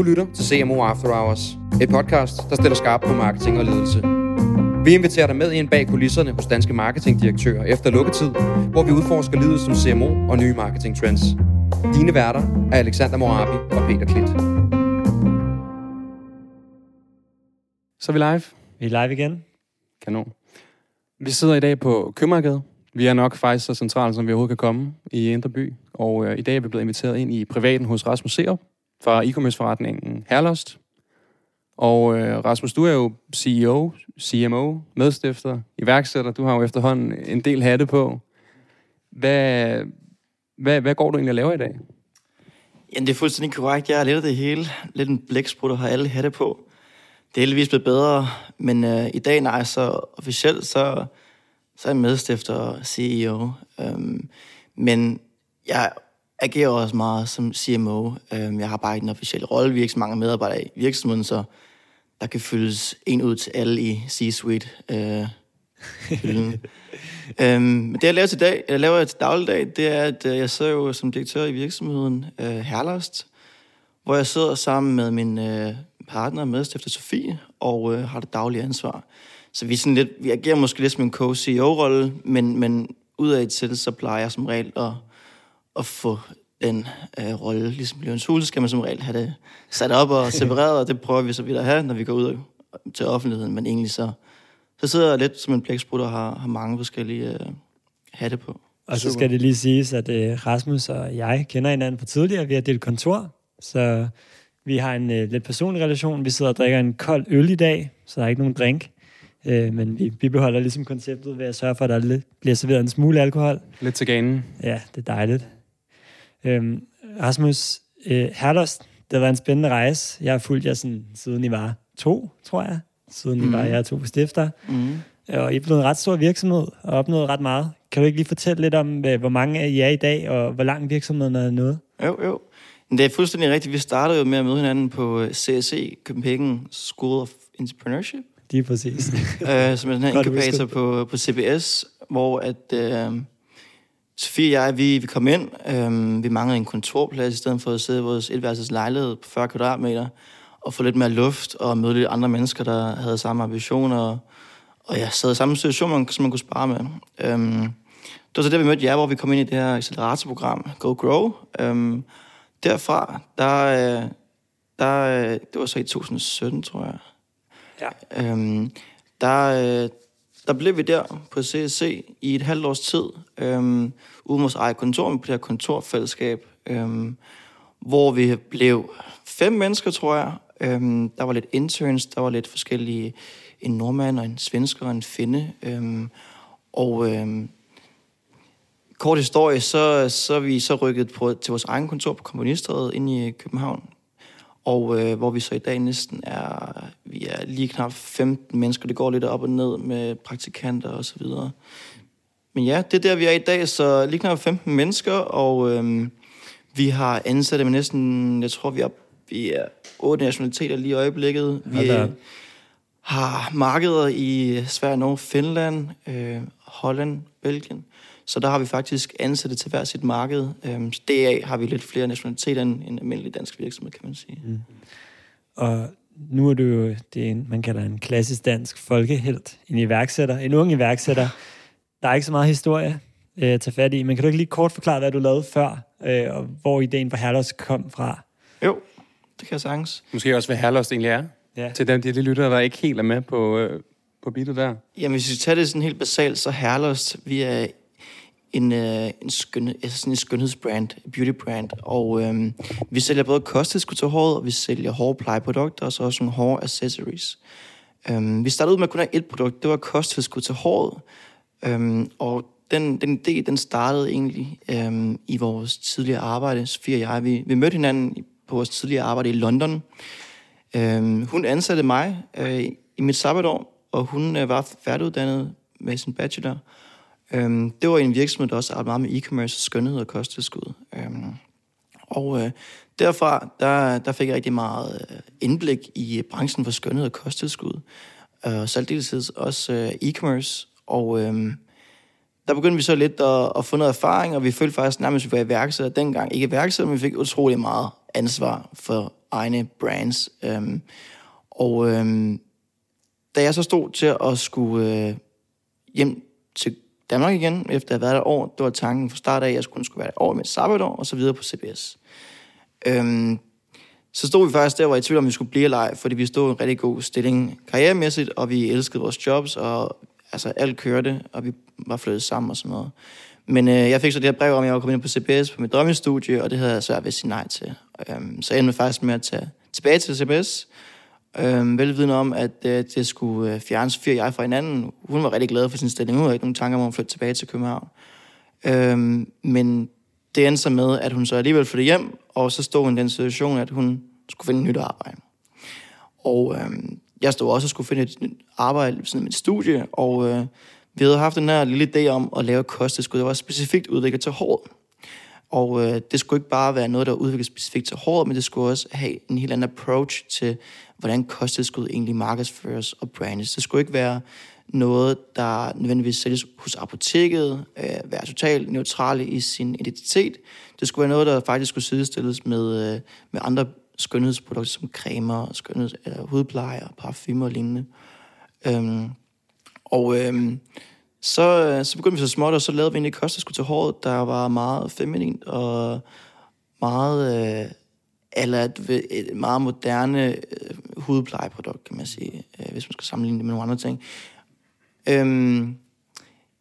Du lytter til CMO After Hours, et podcast, der stiller skarpt på marketing og ledelse. Vi inviterer dig med ind bag kulisserne hos danske marketingdirektører efter lukketid, hvor vi udforsker livet som CMO og nye marketing trends. Dine værter er Alexander Morabi og Peter Klit. Så er vi live. Vi er live igen. Kanon. Vi sidder i dag på Købmagergade. Vi er nok faktisk så centralt, som vi overhovedet kan komme i Indre By. Og øh, i dag er vi blevet inviteret ind i privaten hos Rasmus Serup fra e-commerce-forretningen Herlost. Og øh, Rasmus, du er jo CEO, CMO, medstifter, iværksætter. Du har jo efterhånden en del hatte på. Hvad, hvad, hvad går du egentlig at lave i dag? Jamen, det er fuldstændig korrekt. Jeg er lidt af det hele. Lidt en blæksprutter har alle hatte på. Det er heldigvis blevet bedre, men øh, i dag, nej, så officielt, så, så er jeg medstifter og CEO. Øhm, men jeg agerer også meget som CMO. Øhm, jeg har bare ikke en officiel rolle. Vi er ikke så mange medarbejdere i virksomheden, så der kan fyldes en ud til alle i C-suite. Øh, øhm, men det, jeg laver til dag, jeg laver til dagligdag, det er, at øh, jeg sidder jo som direktør i virksomheden øh, Herlost, hvor jeg sidder sammen med min øh, partner, medstifter Sofie, og øh, har det daglige ansvar. Så vi, er sådan lidt, vi agerer måske lidt som en co-CEO-rolle, men, men udad til, så plejer jeg som regel at, at få den øh, rolle. Ligesom Løvens Hule skal man som regel have det sat op og separeret, og det prøver vi så vidt at have, når vi går ud til offentligheden. Men egentlig så, så sidder jeg lidt som en blæksprut og har, har mange forskellige øh, hatte på. Og så skal det lige siges, at øh, Rasmus og jeg kender hinanden fra tidligere. Vi har delt kontor, så vi har en øh, lidt personlig relation. Vi sidder og drikker en kold øl i dag, så der er ikke nogen drink. Øh, men vi, vi beholder ligesom konceptet ved at sørge for, at der lidt, bliver serveret en smule alkohol. Lidt til ganen. Ja, det er dejligt. Øhm, Rasmus, øh, Herlost, det har været en spændende rejse. Jeg har fulgt jer sådan, siden I var to, tror jeg. Siden mm. I var jer to stifter. Mm. Og I er blevet en ret stor virksomhed og opnået ret meget. Kan du ikke lige fortælle lidt om, hvor mange af I er i dag, og hvor lang virksomheden er nået? Jo, jo. Det er fuldstændig rigtigt. Vi startede jo med at møde hinanden på CSE, Copenhagen School of Entrepreneurship. Det er præcis. øh, som er den her inkubator på, på CBS, hvor at, øh, Sofie og jeg, vi, vi kom ind. Øh, vi manglede en kontorplads, i stedet for at sidde i vores etværelses lejlighed på 40 kvadratmeter, og få lidt mere luft, og møde lidt andre mennesker, der havde samme ambitioner, og, og ja, sad i samme situation, som man kunne spare med. Øh, det var så der, vi mødte jer, hvor vi kom ind i det her acceleratorprogram, Go Grow. Øh, derfra, der, der, det var så i 2017, tror jeg. Ja. Øhm, der, der blev vi der på CSC i et halvt års tid, øhm, ude vores eget kontor, på det her kontorfællesskab, øhm, hvor vi blev fem mennesker, tror jeg. Øhm, der var lidt interns, der var lidt forskellige, en nordmand og en svensker og en finne. Øhm, og øhm, kort historie, så, så er vi så rykket på, til vores egen kontor på Kommunistrådet inde i København. Og øh, hvor vi så i dag næsten er, vi er lige knap 15 mennesker. Det går lidt op og ned med praktikanter og så videre. Men ja, det er der, vi er i dag, så lige knap 15 mennesker, og øh, vi har ansatte med næsten, jeg tror, vi er, vi er otte nationaliteter lige i øjeblikket. Vi har markeder i Sverige, Norge, Finland, øh, Holland, Belgien. Så der har vi faktisk ansatte til hver sit marked. Øhm, DA har vi lidt flere nationaliteter end en almindelig dansk virksomhed, kan man sige. Mm. Og nu er du jo det, man kalder en klassisk dansk folkehelt, en iværksætter, en ung iværksætter. Der er ikke så meget historie øh, at tage fat i, men kan du ikke lige kort forklare, hvad du lavede før, øh, og hvor ideen for Herlos kom fra? Jo, det kan jeg sagtens. Måske også, hvad Herlos egentlig er. Ja. Til dem, de lyttere, der ikke helt er med på, øh, på bitet der. Jamen, hvis vi tager det sådan helt basalt, så Herlos, vi er en, øh, en, skøn, altså sådan en skønhedsbrand, beauty brand, og øh, vi sælger både kosttilskud til håret, og vi sælger hårplejeprodukter, og så også nogle hår accessories. Øh, vi startede ud med at kun have et produkt, det var kosttilskud til håret, øh, og den, den idé, den startede egentlig øh, i vores tidligere arbejde, Sofie og jeg, vi, vi mødte hinanden på vores tidligere arbejde i London. Øh, hun ansatte mig øh, i mit sabbatår, og hun øh, var færdiguddannet med sin bachelor, Øhm, det var en virksomhed, der også arbejdede meget med e-commerce, skønhed og kosttilskud. Øhm, og øh, derfra, der, der fik jeg rigtig meget øh, indblik i branchen for skønhed og kosttilskud. Øh, særligt også øh, e-commerce. Og øh, der begyndte vi så lidt at, at få noget erfaring, og vi følte faktisk nærmest, at vi var iværksætter dengang. Ikke iværksætter, men vi fik utrolig meget ansvar for egne brands. Øhm, og øhm, da jeg så stod til at skulle øh, hjem til Danmark igen, efter at have været der år, det var tanken fra start af, at jeg skulle, skulle være der år med et sabbatår, og så videre på CBS. Øhm, så stod vi faktisk der, hvor jeg i tvivl om, vi skulle blive eller ej, fordi vi stod i en rigtig god stilling karrieremæssigt, og vi elskede vores jobs, og altså alt kørte, og vi var flyttet sammen og sådan noget. Men øh, jeg fik så det her brev om, at jeg var kommet ind på CBS på mit drømmestudie, og det havde jeg svært ved at sige nej til. Øhm, så jeg endte faktisk med at tage tilbage til CBS, øhm, velvidende om, at øh, det skulle øh, fjernes fire jeg fra hinanden. Hun var rigtig glad for sin stilling. Hun havde ikke nogen tanker om at flytte tilbage til København. Øhm, men det endte så med, at hun så alligevel flyttede hjem, og så stod hun i den situation, at hun skulle finde et nyt arbejde. Og øhm, jeg stod også og skulle finde et nyt arbejde ved siden af mit studie, og øh, vi havde haft den her lille idé om at lave kosttilskud, der var specifikt udviklet til håret. Og øh, det skulle ikke bare være noget, der udvikles specifikt til håret, men det skulle også have en helt anden approach til, hvordan kosttilskud egentlig markedsføres og brandes. Det skulle ikke være noget, der nødvendigvis sælges hos apoteket, øh, være totalt neutrale i sin identitet. Det skulle være noget, der faktisk skulle sidestilles med, øh, med andre skønhedsprodukter som cremer, skønheds, eller hudpleje, parfumer og lignende. Øhm, og øhm, så, øh, så begyndte vi så småt, og så lavede vi egentlig kosttilskud til håret, der var meget feminint og meget, øh, eller et, et meget moderne øh, hudplejeprodukt, kan man sige, øh, hvis man skal sammenligne det med nogle andre ting. Øhm,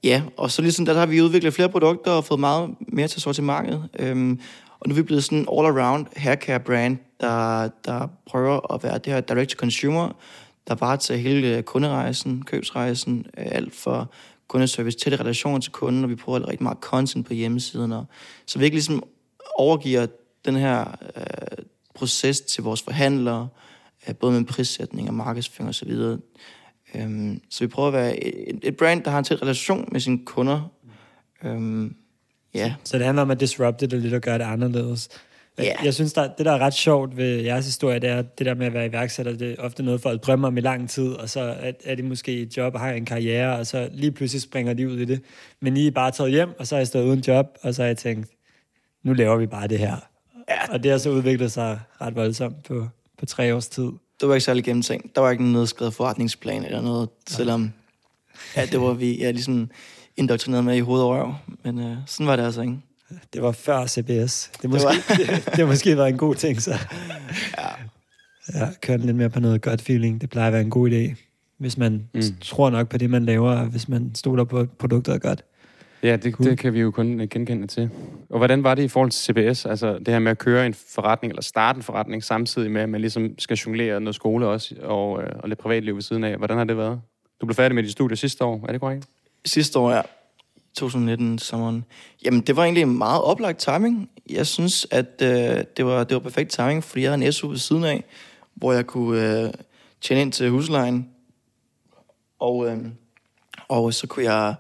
ja, og så ligesom der, der har vi udviklet flere produkter og fået meget mere til sortimentet. Øhm, og nu er vi blevet sådan en all-around haircare brand, der, der prøver at være det her direct-to-consumer, der bare tager hele kunderejsen, købsrejsen, øh, alt for kundeservice, tætte relationer til kunden, og vi prøver at rigtig meget content på hjemmesiden. Og, så vi ikke ligesom overgiver den her øh, proces til vores forhandlere, øh, både med prissætning og markedsføring osv. Øhm, så vi prøver at være et, et brand, der har en tæt relation med sine kunder. Øhm, ja. Så det handler om at disrupte det lidt og gøre det anderledes. Ja. Jeg synes, der, det der er ret sjovt ved jeres historie, det er det der med at være iværksætter. Det er ofte noget, folk drømmer om i lang tid, og så er, er de måske et job og har en karriere, og så lige pludselig springer de ud i det. Men I er bare taget hjem, og så er jeg stået uden job, og så har jeg tænkt, nu laver vi bare det her. Ja. Og det har så udviklet sig ret voldsomt på, på tre års tid. Det var ikke særlig gennemtænkt. Der var ikke en nedskrevet forretningsplan eller noget, selvom ja, det var vi ja, ligesom indoktrineret med i hoved og røv. Men øh, sådan var det altså ikke. Det var før CBS. Det, måske, det, var... det, det har måske været en god ting, så... Ja. Ja, køre lidt mere på noget godt feeling. Det plejer at være en god idé, hvis man mm. tror nok på det, man laver, og hvis man stoler på, at produktet er godt. Ja, det, Cool. det kan vi jo kun genkende til. Og hvordan var det i forhold til CBS? Altså det her med at køre en forretning, eller starte en forretning, samtidig med, at man ligesom skal jonglere noget skole også, og, øh, og lidt privatliv ved siden af. Hvordan har det været? Du blev færdig med dit studie sidste år, er det korrekt? Sidste år, ja. 2019 sommeren. Jamen, det var egentlig en meget oplagt timing. Jeg synes, at øh, det, var, det var perfekt timing, fordi jeg havde en SU ved siden af, hvor jeg kunne øh, tjene ind til huslejen. Og, øh, og så kunne jeg...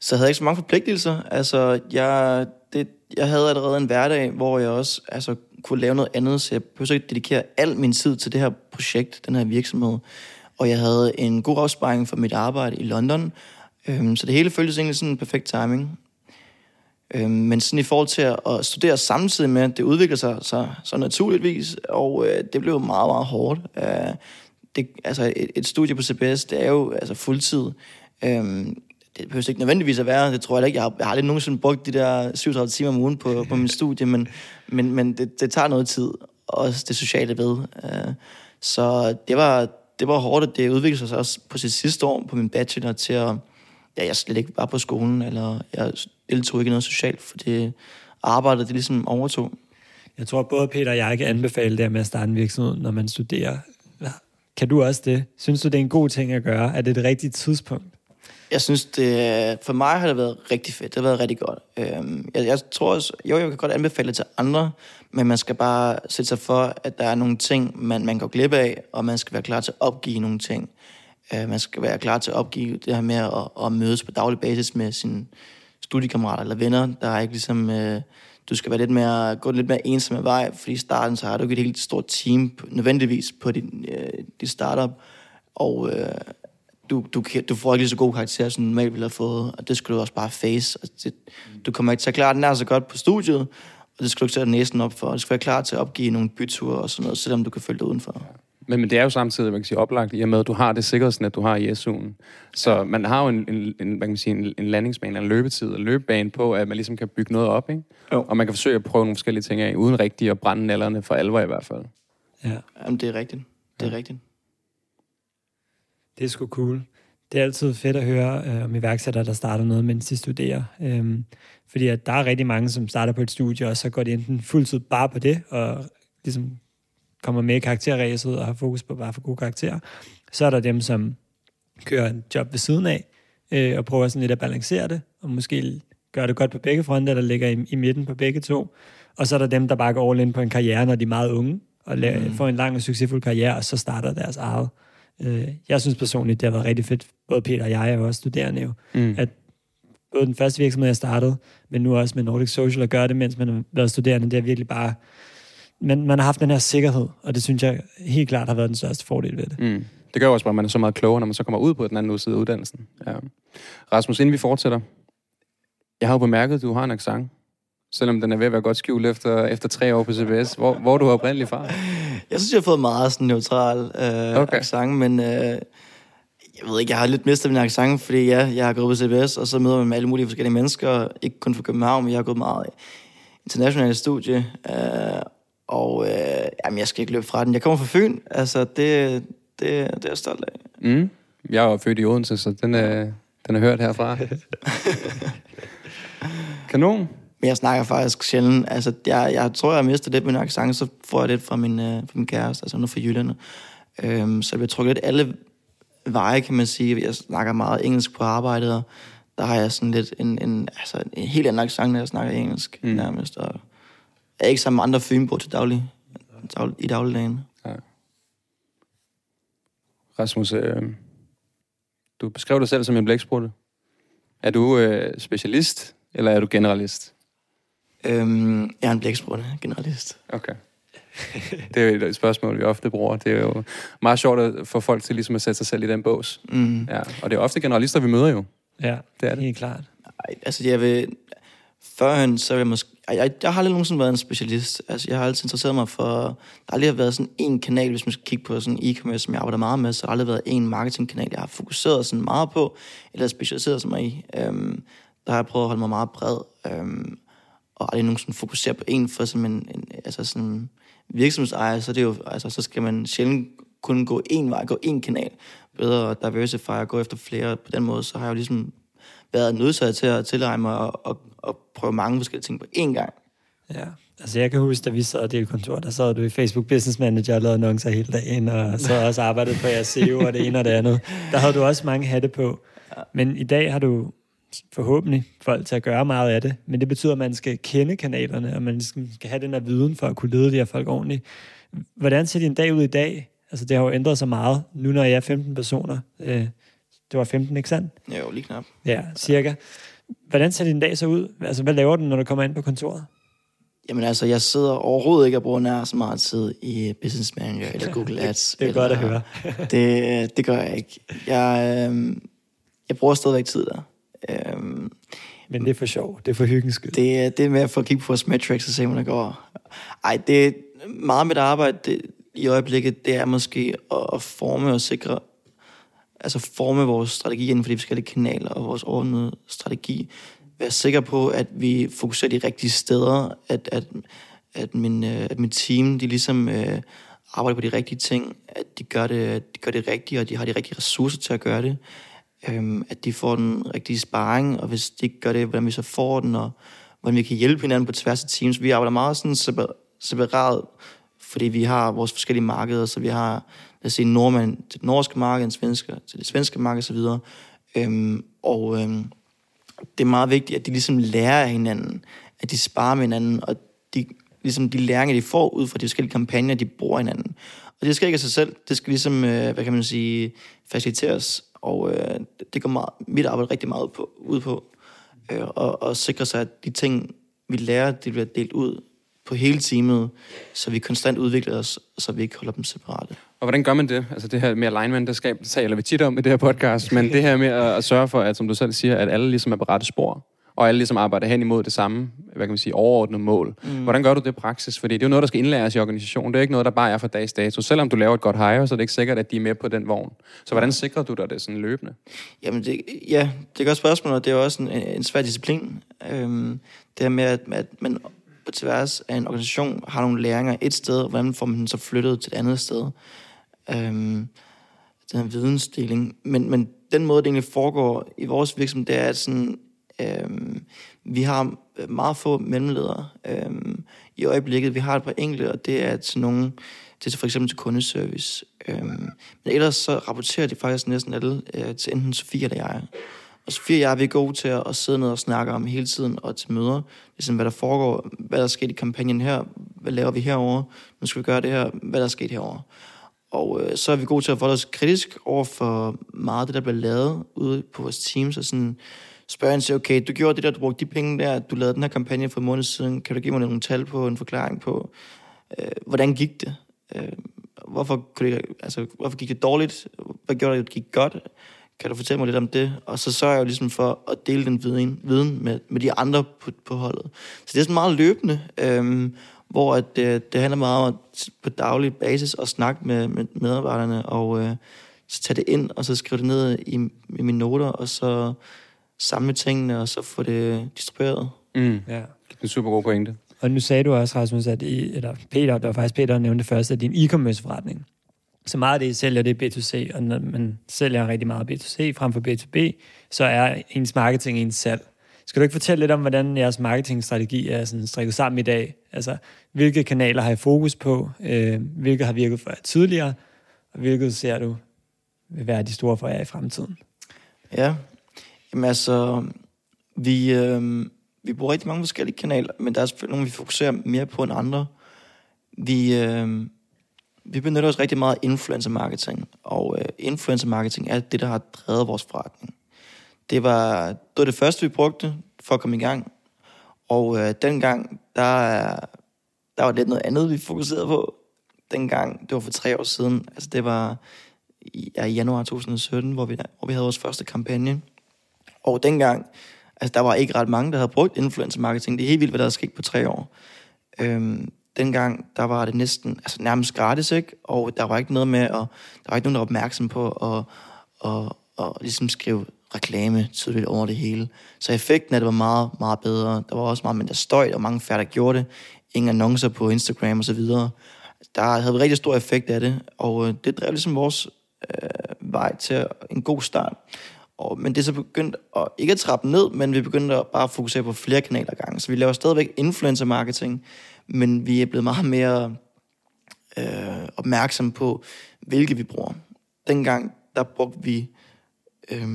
Så havde jeg ikke så mange forpligtelser. Altså, jeg, det, jeg havde allerede en hverdag, hvor jeg også altså, kunne lave noget andet, så jeg behøvede ikke dedikere al min tid til det her projekt, den her virksomhed. Og jeg havde en god opsparing for mit arbejde i London, Øhm, så det hele føltes egentlig sådan en perfekt timing. Øhm, men sådan i forhold til at, at studere samtidig med, at det udvikler sig så, så naturligvis, og øh, det blev meget, meget hårdt. Øh, det, altså et, et studie på CBS, det er jo altså fuldtid. Øhm, det behøver ikke nødvendigvis at være, det tror jeg ikke. Jeg har, jeg har aldrig nogensinde brugt de der 37 timer om ugen på, på min studie, men, men, men det, det tager noget tid, også det sociale ved. Øh, så det var, det var hårdt, at det udviklede sig også på sit sidste år på min bachelor til at ja, jeg slet ikke var på skolen, eller jeg deltog ikke noget socialt, for det arbejdet, det ligesom overtog. Jeg tror, både Peter og jeg kan anbefale det med at starte en virksomhed, når man studerer. Kan du også det? Synes du, det er en god ting at gøre? Er det det rigtige tidspunkt? Jeg synes, det, for mig har det været rigtig fedt. Det har været rigtig godt. Øhm, Jeg, jeg tror også, jo, jeg kan godt anbefale det til andre, men man skal bare sætte sig for, at der er nogle ting, man, man går glip af, og man skal være klar til at opgive nogle ting. Øh, Man skal være klar til at opgive det her med at, at mødes på daglig basis med sine studiekammerater eller venner. Der er ikke ligesom... øh, Du skal være lidt mere, gå lidt mere ensom vej, fordi i starten så har du ikke et helt stort team nødvendigvis på din, øh, dit startup. Og øh, du, du, du får ikke lige så gode karakterer, som du normalt ville have fået, og det skal du også bare face. Altså, det, du kommer ikke til at klare den er så godt på studiet, Og det skal du ikke sætte næsen op for. Du skal være klar til at opgive nogle byture og sådan noget, selvom du kan følge dig udenfor. Men, men det er jo samtidig, man kan sige, oplagt i og med, at du har det sikkerhedsnet, du har i SU'en. Så man har jo en, en, en, hvad kan man sige, en, en landingsbane, en løbetid og løbebane på, at man ligesom kan bygge noget op, ikke? Jo. Og man kan forsøge at prøve nogle forskellige ting af, uden rigtig at brænde nallerne for alvor i hvert fald. Ja. Jamen, det er rigtigt. Det er ja. rigtigt. Det er sgu cool. Det er altid fedt at høre øh, om iværksættere, der starter noget, mens de studerer. Øhm, fordi at der er rigtig mange, som starter på et studie, og så går de enten fuldtid bare på det, og ligesom kommer med i karakterræset og har fokus på bare for gode karakterer. Så er der dem, som kører en job ved siden af, øh, og prøver sådan lidt at balancere det, og måske gøre det godt på begge fronter, der ligger i, i midten på begge to. Og så er der dem, der bare går all in på en karriere, når de er meget unge, og la- Mm. får en lang og succesfuld karriere, og så starter deres eget. Øh, jeg synes personligt, det har været rigtig fedt. Både Peter og jeg jo også studerende jo. Mm. At både den første virksomhed, jeg startede, men nu også med Nordic Social, at gøre det, mens man har været studerende, det er virkelig bare... Man, man har haft den her sikkerhed, og det synes jeg helt klart har været den største fordel ved det. Mm. Det gør også bare, at man er så meget klogere, når man så kommer ud på den anden side af uddannelsen. Ja. Rasmus, inden vi fortsætter. Jeg har jo bemærket, at du har en accent. Selvom den er ved at være godt skjult efter, efter tre år på CBS. Hvor, hvor er du oprindeligt fra? Jeg synes, jeg har fået meget sådan neutral øh, Okay. accent, men øh, jeg ved ikke, jeg har lidt mistet min accent, fordi ja, jeg har gået på CBS, og så møder man med alle mulige forskellige mennesker, ikke kun fra København, men jeg har gået meget internationale studie, øh, og øh, jamen, jeg skal ikke løbe fra den. Jeg kommer fra Fyn, altså det, det, det er jeg stolt af. Mm. Jeg er født i Odense, så den er, den er hørt herfra. Kanon. Men jeg snakker faktisk sjældent. Altså, jeg, jeg tror, jeg har mistet lidt min accent, så får jeg lidt fra min, øh, fra min kæreste, altså hun er fra Jylland. Øhm, så jeg bliver trukket lidt alle veje, kan man sige. Jeg snakker meget engelsk på arbejdet, og der har jeg sådan lidt en, en, altså en helt anden accent, når jeg snakker engelsk mm. nærmest. Og jeg er ikke sammen med andre fynbo til daglig, daglig, i dagligdagen. Rasmus, øh, du beskrev dig selv som en blæksprutte. Er du øh, specialist, eller er du generalist? Øhm, jeg er en blæksprutte, generalist. Okay. Det er jo et spørgsmål, vi ofte bruger. Det er jo meget sjovt at få folk til ligesom at sætte sig selv i den bås. Mm. Ja. Og det er ofte generalister, vi møder jo. Ja, Det er det. helt klart. Ej, altså jeg vil... Førhen, så vil jeg måske... Jeg, jeg har aldrig nogensinde været en specialist. Altså, jeg har altid interesseret mig for... Der har aldrig været sådan en kanal, hvis man skal kigge på sådan e-commerce, som jeg arbejder meget med, så har der aldrig været en marketingkanal, jeg har fokuseret sådan meget på, eller specialiseret mig i. Øhm, der har jeg prøvet at holde mig meget bred, øhm, og aldrig nogensinde fokusere på en, for som en, en altså sådan virksomhedsejer, så, det er jo, altså, så skal man sjældent kun gå én vej, gå én kanal. Bedre at diversify og gå efter flere. På den måde, så har jeg jo ligesom været nødsaget til at tilegne mig og, og, og prøve mange forskellige ting på én gang. Ja, altså jeg kan huske, da vi sad og delte kontor, der sad du i Facebook Business Manager og lavede annoncer hele dagen, og så også arbejdet på jeres SEO og det ene og det andet. Der havde du også mange hatte på. Men i dag har du forhåbentlig folk til at gøre meget af det, men det betyder, at man skal kende kanalerne, og man ligesom skal have den her viden for at kunne lede de her folk ordentligt. Hvordan ser din dag ud i dag? Altså det har jo ændret sig meget. Nu når jeg er 15 personer, øh, det var 15, ikke sandt? Jo, lige knap. Ja, cirka. Hvordan ser din dag så ud? Altså hvad laver du, når du kommer ind på kontoret? Jamen altså, jeg sidder overhovedet ikke og bruger nær så meget tid i Business Manager eller Google Ads. Det er godt at eller- høre. det, det gør jeg ikke. Jeg, øhm, jeg bruger stadigvæk tid der. Øhm, Men det er for sjov. Det er for hyggens skyld. det, er- det er med at få kigge på vores metrics og se, hvordan det går. Ej, det er meget mit arbejde det, i øjeblikket, det er måske at, at forme og sikre, altså forme vores strategi inden for de forskellige kanaler og vores ordnede strategi. Være sikker på, at vi fokuserer de rigtige steder, at, at, at, min, øh, at mit team, de ligesom øh, arbejder på de rigtige ting, at de gør det, de gør det rigtige, og de har de rigtige ressourcer til at gøre det. Øhm, at de får den rigtige sparring, og hvis de ikke gør det, hvordan vi så får den, og hvordan vi kan hjælpe hinanden på tværs af teams. Vi arbejder meget sådan separat, fordi vi har vores forskellige markeder, så vi har, lad os sige, nordmand til det norske marked, en svensker til det svenske marked osv. Øhm, og øhm, det er meget vigtigt, at de ligesom lærer af hinanden, at de sparer med hinanden, og de, ligesom de læringer, de får ud fra de forskellige kampagner, de bruger hinanden. Og det skal ikke af sig selv, det skal ligesom, øh, hvad kan man sige, faciliteres, og øh, det går meget, mit arbejde rigtig meget på, ud på, øh, og, og sikre sig, at de ting, vi lærer, de bliver delt ud på hele teamet, så vi konstant udvikler os, så vi ikke holder dem separate. Og hvordan gør man det? Altså det her med alignment, det, skal, det taler vi tit om i det her podcast, men det her med at, at sørge for, at som du selv siger, at alle ligesom er på rette spor, og alle ligesom arbejder hen imod det samme. hvad kan man sige, overordnede mål. Mm. Hvordan gør du det i praksis? Fordi det er jo noget, der skal indlæres i organisationen. Det er ikke noget, der bare er fra dags dato. Selvom du laver et godt hire, så er det ikke sikkert, at de er med på den vogn. Så hvordan sikrer du dig det sådan løbende? Jamen, det, ja, det er et godt spørgsmål, og det er også en, en svær disciplin. Øhm, det her med, at, at man på tværs af en organisation har nogle læringer et sted, og hvordan får man den så flyttet til et andet sted. Øhm, den her vidensdeling. Men, men den måde, det egentlig foregår i vores virksomhed, det er, at sådan, øhm, vi har meget få mellemledere øhm, i øjeblikket. Vi har et par enkelte, og det er til nogle, det er for eksempel til kundeservice. Øhm, men ellers så rapporterer de faktisk næsten alle øh, til enten Sofie eller jeg. Og Sofie og jeg vi er gode til at, at sidde ned og snakke om hele tiden og til møder, ligesom hvad der foregår, hvad der er sket i kampagnen her, hvad laver vi herover, nu skal vi gøre det her, hvad der er sket herover. Og øh, så er vi gode til at forholde os kritisk over for meget af det, der bliver lavet ude på vores teams, og sådan spørge en siger, okay, du gjorde det der, du brugte de penge der, du lavede den her kampagne for en måned siden, kan du give mig nogle tal på, en forklaring på, øh, hvordan gik det? Øh, hvorfor, kunne det, altså, hvorfor gik det dårligt? Hvad gjorde det, det gik godt? Kan du fortælle mig lidt om det? Og så sørger jeg jo ligesom for at dele den viden, viden med, med de andre på, på holdet. Så det er sådan meget løbende, øhm, hvor at, det, det handler meget om at på daglig basis at snakke med, med medarbejderne, og øh, så tage det ind, og så skrive det ned i, i mine noter, og så samle tingene, og så få det distribueret. Mm. Ja. Det er en super god pointe. Og nu sagde du også, Rasmus, at I, eller Peter, det var faktisk Peter, der nævnte først, at det er en e-commerce forretning. Så meget af det, I sælger, det er B2C, og når man sælger rigtig meget B2C frem for B2B, så er ens marketing ens salg. Skal du ikke fortælle lidt om, hvordan jeres marketingstrategi er sådan strikket sammen i dag? Altså, hvilke kanaler har I fokus på? Øh, hvilke har virket for jer tidligere? Og hvilket ser du vil være de store for jer i fremtiden? Ja, jamen altså, vi, øh, vi bruger rigtig mange forskellige kanaler, men der er selvfølgelig nogle, vi fokuserer mere på end andre. Vi, øh, vi benytter os rigtig meget af influencer marketing, og øh, influencer marketing er det, der har drevet vores forretning. Det var, det var det første, vi brugte for at komme i gang. Og øh, dengang, der, der var lidt noget andet, vi fokuserede på. Dengang, det var for tre år siden, altså det var i, ja, i januar 2017, hvor vi, hvor vi havde vores første kampagne. Og dengang, altså der var ikke ret mange, der havde brugt influencer marketing. Det er helt vildt, hvad der er sket på tre år. Øhm, dengang, der var det næsten, altså nærmest gratis, ikke? Og der var ikke noget med, at, der var ikke nogen, der var opmærksom på at, at, at, at ligesom skrive reklame tydeligt over det hele. Så effekten af det var meget, meget bedre. Der var også meget mindre støj, og mange færre, der gjorde det. Ingen annoncer på Instagram og så videre. Der havde vi rigtig stor effekt af det, og øh, det drev ligesom vores øh, vej til en god start. Og, men det er så begyndt at, ikke at trappe ned, men vi begyndte at bare fokusere på flere kanaler gange. Så vi laver stadigvæk influencer marketing, men vi er blevet meget mere øh, opmærksom på, hvilke vi bruger. Dengang, der brugte vi... Øh,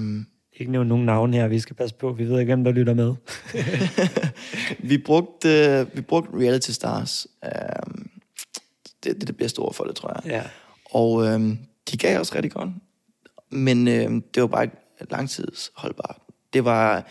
Ikke nævne nogen navne her, vi skal passe på. Vi ved ikke, hvem der lytter med. vi brugte, vi brugte reality stars. Øh, det, det er det bedste ord for det, tror jeg. Ja. Og øh, de gav os rigtig godt. Men øh, det var bare ikke langtidsholdbart. Det var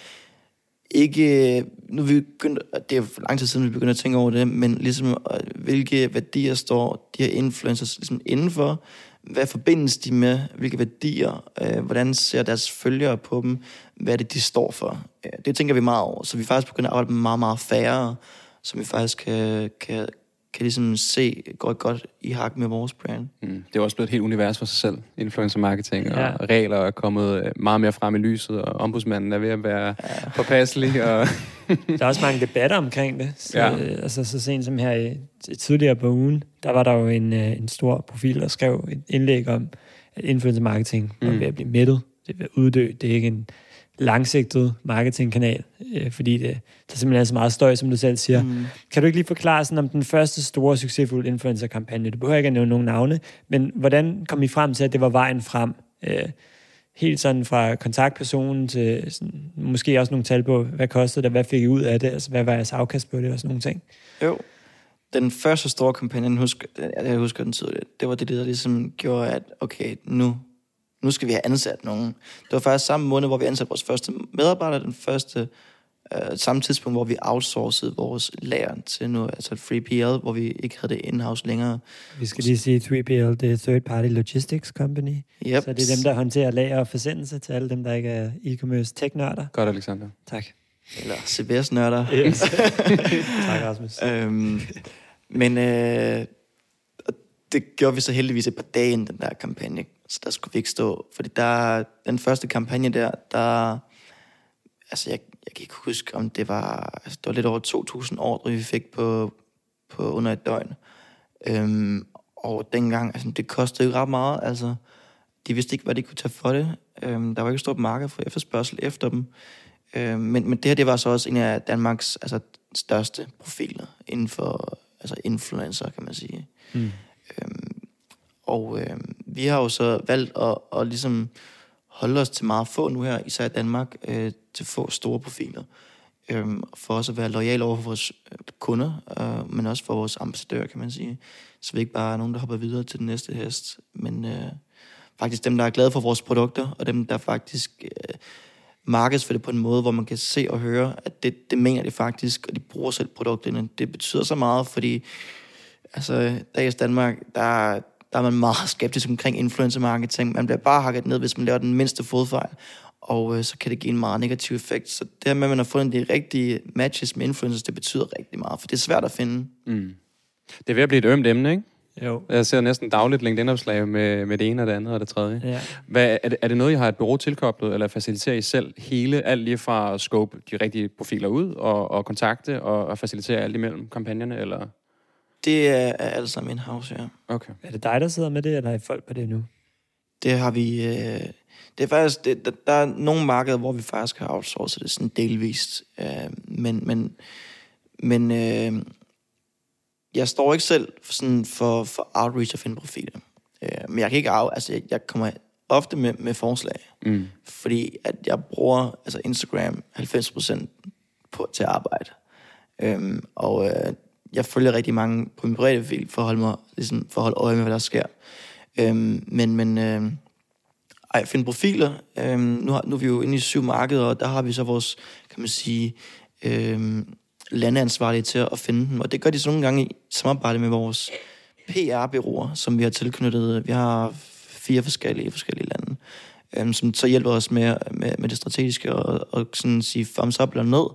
ikke... Nu er vi begyndt, det er for lang tid siden, vi begyndte at tænke over det, men ligesom, øh, hvilke værdier står de her influencers ligesom indenfor? Hvad forbindes de med? Hvilke værdier? Øh, hvordan ser deres følgere på dem? Hvad er det, de står for? Øh, det tænker vi meget over. Så vi faktisk begynder at arbejde med meget, meget færre, som vi faktisk øh, kan, kan, kan ligesom se går godt i hak med vores brand. Mm. Det er også blevet et helt univers for sig selv, influencer marketing, Ja. og regler er kommet øh, meget mere frem i lyset, og ombudsmanden er ved at være ja. påpasselig. Og Der er også mange debatter omkring det. Så, Ja. altså, så sent som her i, tidligere på ugen, der var der jo en, øh, en stor profil, der skrev et indlæg om, at influencer marketing var Mm. ved at blive mættet. Det er ved at uddø. Det er ikke en langsigtet marketingkanal, øh, fordi det, der simpelthen er så meget støj, som du selv siger. Mm. Kan du ikke lige forklare sådan om den første store succesfulde influencer-kampagne? Du behøver ikke at nævne nogen navne, men hvordan kom I frem til, at det var vejen frem? Øh, helt sådan fra kontaktpersonen til sådan, måske også nogle tal på, hvad kostede det, hvad fik I ud af det, altså hvad var jeres afkast på det og sådan nogle ting. Jo. Den første store kampagne, jeg husker, jeg husker den tydeligt, det var det, der ligesom gjorde, at okay, nu, nu skal vi have ansat nogen. Det var faktisk samme måned, hvor vi ansatte vores første medarbejder, den første øh, samme tidspunkt, hvor vi outsourcede vores lager til nu, altså et 3PL, hvor vi ikke havde det in-house længere. Vi skal lige sige 3PL, det er Third Party Logistics Company. Yep. Så det er dem, der håndterer lager og forsendelse til alle dem, der ikke er e-commerce tech-nørder. Godt, Alexander. Tak. Eller CBS-nørder. Yes. tak, Rasmus. øhm, men øh, det gjorde vi så heldigvis et par dage inden den der kampagne, så der skulle vi ikke stå. Fordi der, den første kampagne der, der altså jeg, jeg kan ikke huske, om det var, altså det var lidt over 2.000 ordre, vi fik på, på under et døgn. Øhm, og dengang, altså det kostede jo ret meget, altså de vidste ikke, hvad de kunne tage for det. Øhm, der var ikke et stort marked for efterspørgsel efter dem. Øhm, men, men det her, det var så også en af Danmarks altså, største profiler inden for altså influencer, kan man sige. Mm. Øhm, og øh, vi har jo så valgt at, at ligesom holde os til meget få nu her, især i Danmark, øh, til få store profiler. Øhm, for også at være lojal over for vores øh, kunder, øh, men også for vores ambassadører, kan man sige. Så vi ikke bare er nogen, der hopper videre til den næste hest, men øh, faktisk dem, der er glade for vores produkter, og dem, der faktisk øh, markedsfører det på en måde, hvor man kan se og høre, at det, det mener de faktisk, og de bruger selv produkterne. Det betyder så meget, fordi altså, dagens Danmark, der, der er man meget skeptisk omkring influencer marketing. Man bliver bare hakket ned, hvis man laver den mindste fodfejl, og øh, så kan det give en meget negativ effekt. Så det her med, at man har fundet de rigtige matches med influencers, det betyder rigtig meget, for det er svært at finde. Mm. Det er ved at blive et ømt emne, ikke? Jo. Jeg ser næsten dagligt LinkedIn-opslag med, med det ene og det andet og det tredje. Ja. Hvad, er, det, er det noget, I har et bureau tilkoblet, eller faciliterer I selv hele, alt lige fra at scope de rigtige profiler ud, og, og kontakte og, og facilitere alt imellem kampagnerne, eller? Det er, er alt sammen in-house, ja. Okay. Er det dig, der sidder med det, eller er I folk på det nu? Det har vi... Øh, det er faktisk... Det, der, der er nogle markeder, hvor vi faktisk har outsourcet det sådan delvist. Øh, men men, men øh, jeg står ikke selv sådan for, for outreach og finde profiler. Øh, men jeg kan ikke af... Altså, jeg, jeg kommer ofte med, med forslag. Mm. Fordi at jeg bruger altså Instagram 90% på, til arbejde. Øhm, og øh, jeg følger rigtig mange på min private profil for at holde, mig, ligesom, for at holde øje med, hvad der sker. Øhm, men men øhm, ej, finde profiler. Øhm, nu, har, nu er vi jo inde i syv markeder, og der har vi så vores, kan man sige, øhm, landeansvarlige til at finde dem. Og det gør de så nogle gange i samarbejde med vores PR-byråer, som vi har tilknyttet. Vi har fire forskellige forskellige lande, øhm, som så hjælper os med, med, med det strategiske og, og sådan sige thumbs up eller ned,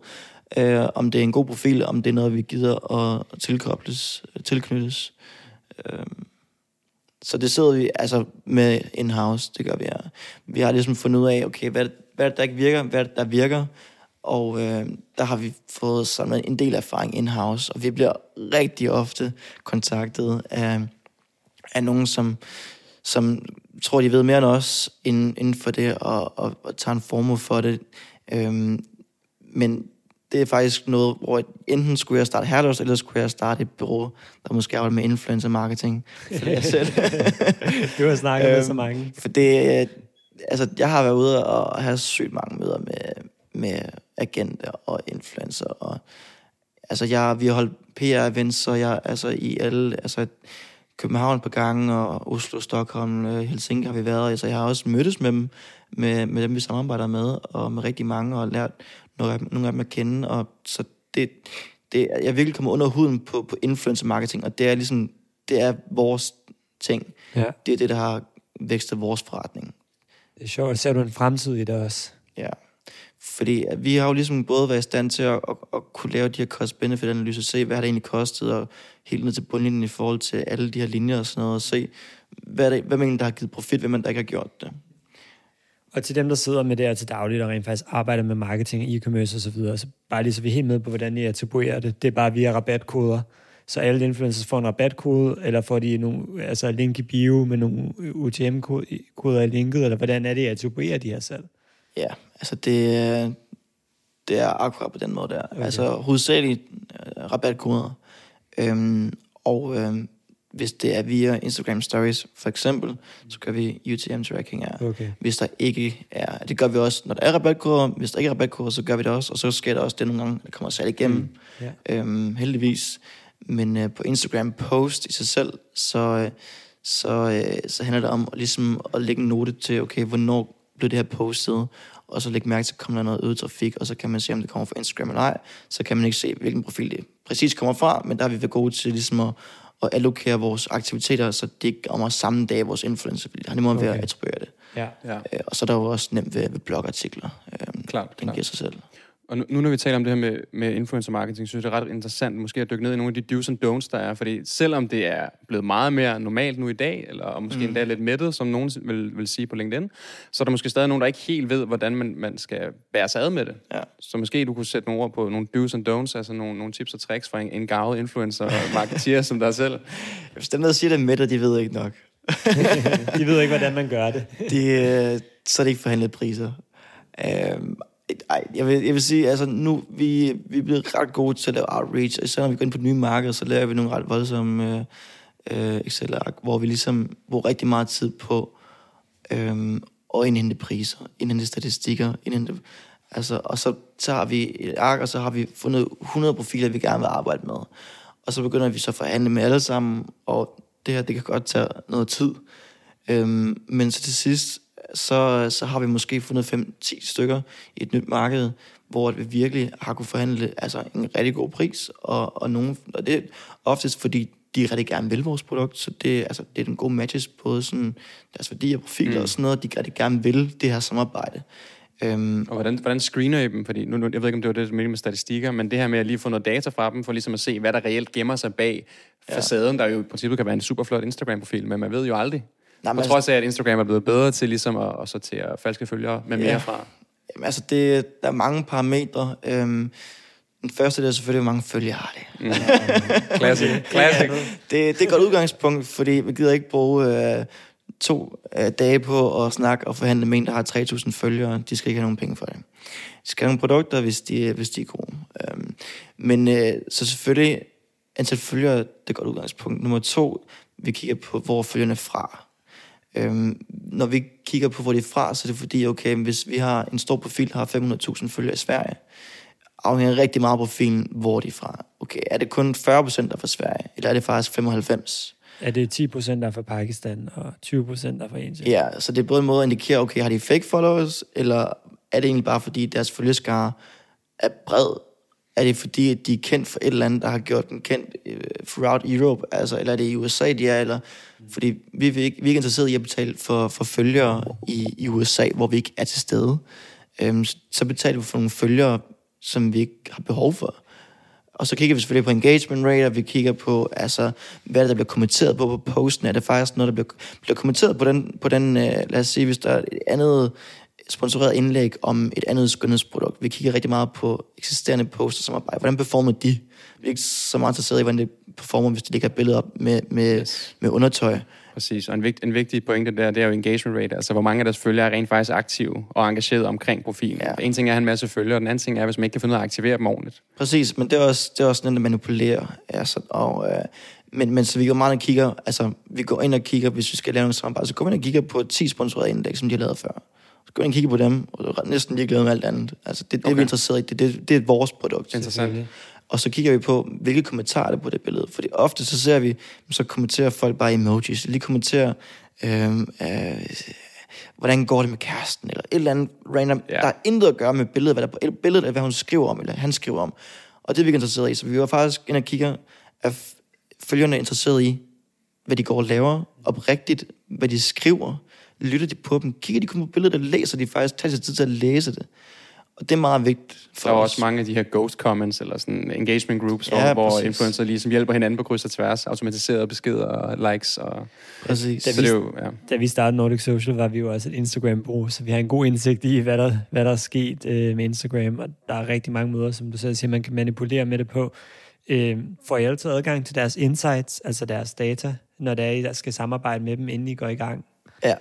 øh, om det er en god profil, om det er noget, vi gider at, tilkobles, tilknyttes. Øh, så det sidder vi altså med in-house, det gør vi her. Vi har ligesom fundet ud af, okay, hvad, hvad er det, der ikke virker, hvad er det, der virker, og øh, der har vi fået samlet en del erfaring in-house, og vi bliver rigtig ofte kontaktet af, af nogen, som, som tror, de ved mere end os inden, inden for det, og, og, og tager en formue for det. Øhm, men det er faktisk noget, hvor enten skulle jeg starte Herlos, eller skulle jeg starte et bureau, der måske arbejder med influencer marketing. Jeg selv. Du har snakket med Øhm, så mange. For det, øh, altså, jeg har været ude og have sygt mange møder med, med agenter og influencer. Og, altså, jeg, vi har holdt PR-events, så jeg, altså, i alle, altså, København på gange, og Oslo, Stockholm, øh, Helsinki har vi været. Altså, jeg har også mødtes med dem, med, med dem, vi samarbejder med, og med rigtig mange, og lært nogle af, dem- nogle af dem at kende. Og så det, det, jeg er virkelig kommet under huden på, på influencer marketing, og det er ligesom, det er vores ting. Ja. Det er det, der har vækstet vores forretning. Det er sjovt. Ser du en fremtid i det også? Ja. Fordi vi har jo ligesom både været i stand til at, at, at kunne lave de her cost-benefit-analyser, se hvad det egentlig kostet, og helt ned til bundlinjen i forhold til alle de her linjer og sådan noget, og se, hvad det, er det, der har givet profit, hvem det, der ikke har gjort det. Og til dem, der sidder med det her til dagligt og rent faktisk arbejder med marketing, e-commerce osv., så, videre, så bare lige så vi er helt med på, hvordan I attribuerer det. Det er bare via rabatkoder. Så alle influencers får en rabatkode, eller får de nogle, altså link i bio med nogle UTM-koder i linket, eller hvordan er det, I attribuerer de her salg? Ja, altså det, det er akkurat på den måde der. Okay. Altså hovedsageligt øh, rabatkoder. Øhm, og øhm, hvis det er via Instagram Stories for eksempel, så gør vi UTM-tracking af. Okay. Hvis der ikke er, det gør vi også, når der er rabatkoder. Hvis der ikke er rabatkoder, så gør vi det også. Og så sker der også det nogle gange, der kommer salg igennem. Mm. Ja. Øhm, heldigvis. Men øh, på Instagram post i sig selv, så, øh, så, øh, så handler det om ligesom at lægge en note til, okay, hvornår blev det her postet, og så lægge mærke til, kommer der noget øget trafik, og så kan man se, om det kommer fra Instagram eller ej. Så kan man ikke se, hvilken profil det præcis kommer fra, men der har vi været gode til ligesom at, at allokere vores aktiviteter, så det ikke kommer samme dag vores influencer, fordi det har nemmere okay. ved at attribuere det. Ja. Ja, Øh, og så er der jo også nemt ved, ved blogartikler. Øh, klart. den klart. giver sig selv. Og nu, nu når vi taler om det her med, med influencer marketing, synes jeg, det er ret interessant måske at dykke ned i nogle af de do's and don'ts, der er. Fordi selvom det er blevet meget mere normalt nu i dag, eller og måske mm. endda lidt mættet, som nogen vil, vil sige på LinkedIn, så er der måske stadig nogen, der ikke helt ved, hvordan man, man skal bære sig ad med det. Ja. Så måske du kunne sætte nogle ord på nogle do's and don'ts, altså nogle, nogle tips og tricks fra en, en gavet influencer marketeer som dig selv. Hvis dem, der siger det med det, de ved ikke nok. De ved ikke, hvordan man gør det. De, øh, så er det ikke forhandlet priser. Øhm, ej, jeg vil, jeg vil sige, altså nu, vi, vi er blevet ret gode til at lave outreach, og især når vi går ind på nye markeder, så laver vi nogle ret voldsomme øh, øh, Excel-ark, hvor vi ligesom bruger rigtig meget tid på øh, at indhente priser, indhente statistikker, indhente, altså, og så, tager har vi et ark, og så har vi fundet 100 profiler, vi gerne vil arbejde med. Og så begynder vi så at forhandle med alle sammen, og det her, det kan godt tage noget tid. Øhm, men så til sidst, så, så har vi måske fundet 5-10 stykker i et nyt marked, hvor vi virkelig har kunne forhandle altså, en rigtig god pris, og, og, nogen, og det er oftest fordi, de rigtig gerne vil vores produkt, så det, altså, det er en god matches, både sådan deres værdier, profiler mm. og sådan noget, de rigtig gerne vil det her samarbejde. Øhm, Og hvordan, hvordan screener I dem? Fordi nu, nu, jeg ved ikke, om det var det, du mente med statistikker, men det her med at lige få noget data fra dem, for ligesom at se, hvad der reelt gemmer sig bag facaden, der jo i princippet kan være en super flot Instagram-profil, men man ved jo aldrig. Nej, men på trods af, at Instagram er blevet bedre til ligesom at, at sortere falske følgere med mere Ja. fra. Jamen, altså, det, der er mange parametre. Øhm, den første det er selvfølgelig, hvor mange følgere har det. Classic. Classic. det, det er et godt udgangspunkt, fordi vi gider ikke bruge øh, to øh, dage på at snakke og forhandle med en, der har 3.000 følgere. De skal ikke have nogen penge for det. De skal have nogle produkter, hvis de, hvis de er gode. Øhm, men øh, så selvfølgelig, antal følgere, det er et godt udgangspunkt. Nummer to, vi kigger på, hvor følgerne er fra. Øhm, når vi kigger på, hvor de er fra, så er det fordi, okay, hvis vi har en stor profil, har 500.000 følgere i Sverige, afhænger rigtig meget af profilen, hvor de er fra. Okay, er det kun 40 procent, der er fra Sverige, eller er det faktisk 95? Er det 10 procent, der er fra Pakistan, og 20 procent, der er fra Indien? Ja, så det er både en måde at indikere, okay, har de fake followers, eller er det egentlig bare fordi deres følgeskare er bred? Er det fordi, at de er kendt for et eller andet, der har gjort den kendt øh, throughout Europe? Altså, eller er det i USA, de er? Eller, fordi vi er, ikke, vi er ikke interesseret i at betale for, for følgere i, i USA, hvor vi ikke er til stede. Øhm, så betaler vi for nogle følgere, som vi ikke har behov for. Og så kigger vi selvfølgelig på engagement rate, og vi kigger på, altså, hvad det, der bliver kommenteret på på posten. Er det faktisk noget, der bliver, bliver kommenteret på den, på den øh, lad os sige, hvis der er et andet sponsoreret indlæg om et andet skønhedsprodukt. Vi kigger rigtig meget på eksisterende poster samarbejde. Hvordan performer de? Vi er ikke så meget interesseret i, hvordan det performer, hvis de lægger billeder op med, med, yes. med undertøj. Præcis, og en, vigt, en vigtig pointe der, det er jo engagement rate, altså hvor mange af deres følgere er rent faktisk aktive og engageret omkring profilen. Ja. En ting er at have en masse følgere, og den anden ting er, hvis man ikke kan finde ud af at aktivere dem ordentligt. Præcis, men det er også, det er også den, der manipulerer. Altså, og, øh, men, men så vi går meget og kigger, altså vi går ind og kigger, hvis vi skal lave nogle samarbejde, så går vi ind og kigger på 10 sponsorerede indeks, som de har lavet før. Så går ind og kigger på dem, og er næsten ligeglade med alt andet. Altså det, det okay. er vi interesseret i, det, det, det er vores produkt. Interessant. Og så kigger vi på, hvilke kommentarer er der på det billede. Fordi ofte så ser vi, så kommenterer folk bare emojis. Lige kommenterer, øh, øh, hvordan går det med kæresten, eller et eller andet random. Ja. Der er intet at gøre med billedet, hvad der er på billedet, er, hvad hun skriver om, eller han skriver om. Og det er vi interesseret i. Så vi var faktisk ind og kigger, at f- følgerne er interesseret i, hvad de går og laver, oprigtigt, hvad de skriver, lytter de på dem, kigger de kun på billedet, og læser de faktisk, tager sig tid til at læse det. Og det er meget vigtigt for Der er os. også mange af de her ghost comments, eller sådan engagement groups, Ja, hvor, hvor præcis. influencer ligesom hjælper hinanden på kryds og tværs, automatiserede beskeder og likes. Og, Præcis. Da så det er jo, ja. Da vi startede Nordic Social, var vi jo også et Instagram-bureau, så vi har en god indsigt i, hvad der, hvad der er sket øh, med Instagram, og der er rigtig mange måder, som du selv siger, man kan manipulere med det på. Øh, får I altid adgang til deres insights, altså deres data, når det er, I der skal samarbejde med dem, inden I går i gang? Ja,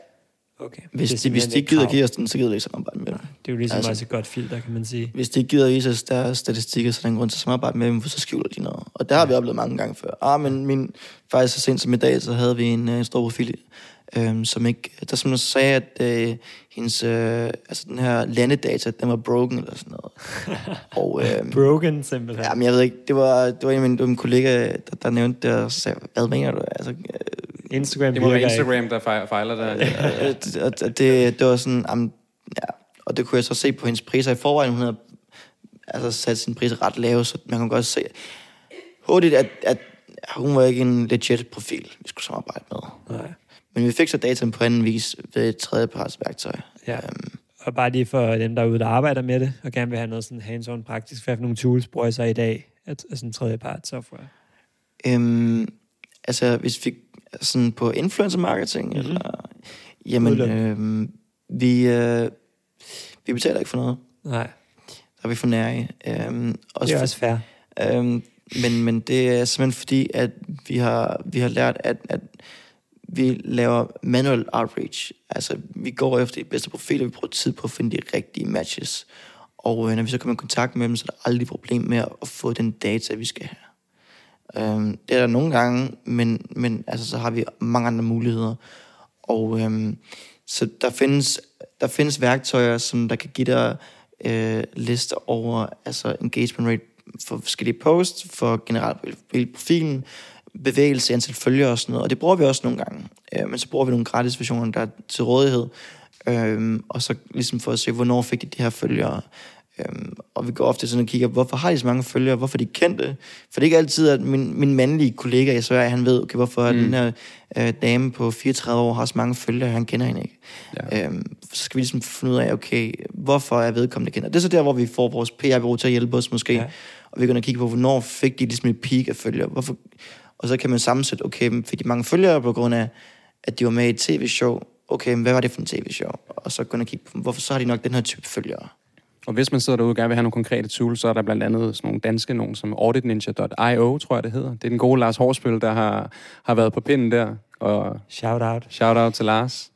Okay. hvis Det de, hvis de ikke gider give os den, så gider vi ikke samarbejde med dem. Det er jo ligesom altså, også et godt filter, kan man sige. Hvis de ikke gider vise os deres statistikker, så er der en grund til at samarbejde med dem, for så skjuler de noget. Og der har vi oplevet mange gange før. Ah, men min, faktisk så sent som i dag, så havde vi en, øh, en stor profil, øhm, som ikke, der simpelthen sagde, at øh, hendes, øh, altså den her landedata, den var broken eller sådan noget. og, øh, Broken, simpelthen. Ja, men jeg ved ikke, det var, det var en af mine, det var min kollega, der, der nævnte det, og så sagde, hvad mener du? Altså, øh, Instagram Det må være virker ikke. Instagram, der fejler, der. Øh, det, og det, det var sådan, um, ja, og det kunne jeg så se på hendes priser i forvejen. Hun havde altså, sat sine priser ret lave, så man kan godt se hurtigt, at, at hun var ikke en legit profil, vi skulle samarbejde med. Nej. Men vi fik så dataen på anden vis ved et tredjeparts værktøj. Ja. Øhm, Og bare lige for dem derude, der arbejder med det, og gerne vil have noget sådan hands-on praktisk, hvad for nogle tools bruger I så i dag af af sådan tredjepart software? Øhm, altså, hvis vi sådan på influencer marketing, Mhm. mm-hmm. eller, jamen, øhm, vi, øh, vi betaler ikke for noget. Nej, Der er vi for nære. Øhm, det er også fair. Øhm, men, men det er simpelthen fordi, at vi har, vi har lært, at, at vi laver manual outreach. Altså, vi går efter de bedste profiler, vi bruger tid på at finde de rigtige matches. Og øh, når vi så kommer i kontakt med dem, så er der aldrig problem med at få den data, vi skal have. Øhm, det er der nogle gange, men, men altså, så har vi mange andre muligheder. Og øhm, så der findes, der findes værktøjer, som der kan give dig øh, lister over altså engagement rate for forskellige posts, for generelt hele profilen, bevægelse, antal følgere og sådan noget. Og det bruger vi også nogle gange. Øh, men så bruger vi nogle gratis versioner, der er til rådighed. Øh, og så ligesom for at se, hvornår fik de de her følgere. Øhm, og vi går ofte sådan og kigger, hvorfor har de så mange følgere? Hvorfor er de kendte? For det er ikke altid, at min, min mandlige kollega i Sverige, han ved, okay, hvorfor mm. den her øh, dame på 34 år har så mange følgere, han kender hende ikke. Ja. Øhm, så skal vi ligesom finde ud af, okay, hvorfor er vedkommende kender. Det er så der, hvor vi får vores PR-bureau til at hjælpe os måske. Ja. Og vi går og kigge på, hvornår fik de ligesom et peak af følgere. Hvorfor? Og så kan man sammensætte, okay, fik de mange følgere på grund af, at de var med i et tv-show. Okay, men hvad var det for en tv-show? Og så gå ind og kigge på, hvorfor så har de nok den her type følgere. Og hvis man sidder derude og gerne vil have nogle konkrete tools, så er der blandt andet sådan nogle danske nogen, som auditninja.io, tror jeg det hedder. Det er den gode Lars Horsbøl, der har, har været på pinden der. Og Shout out. shout out til Lars.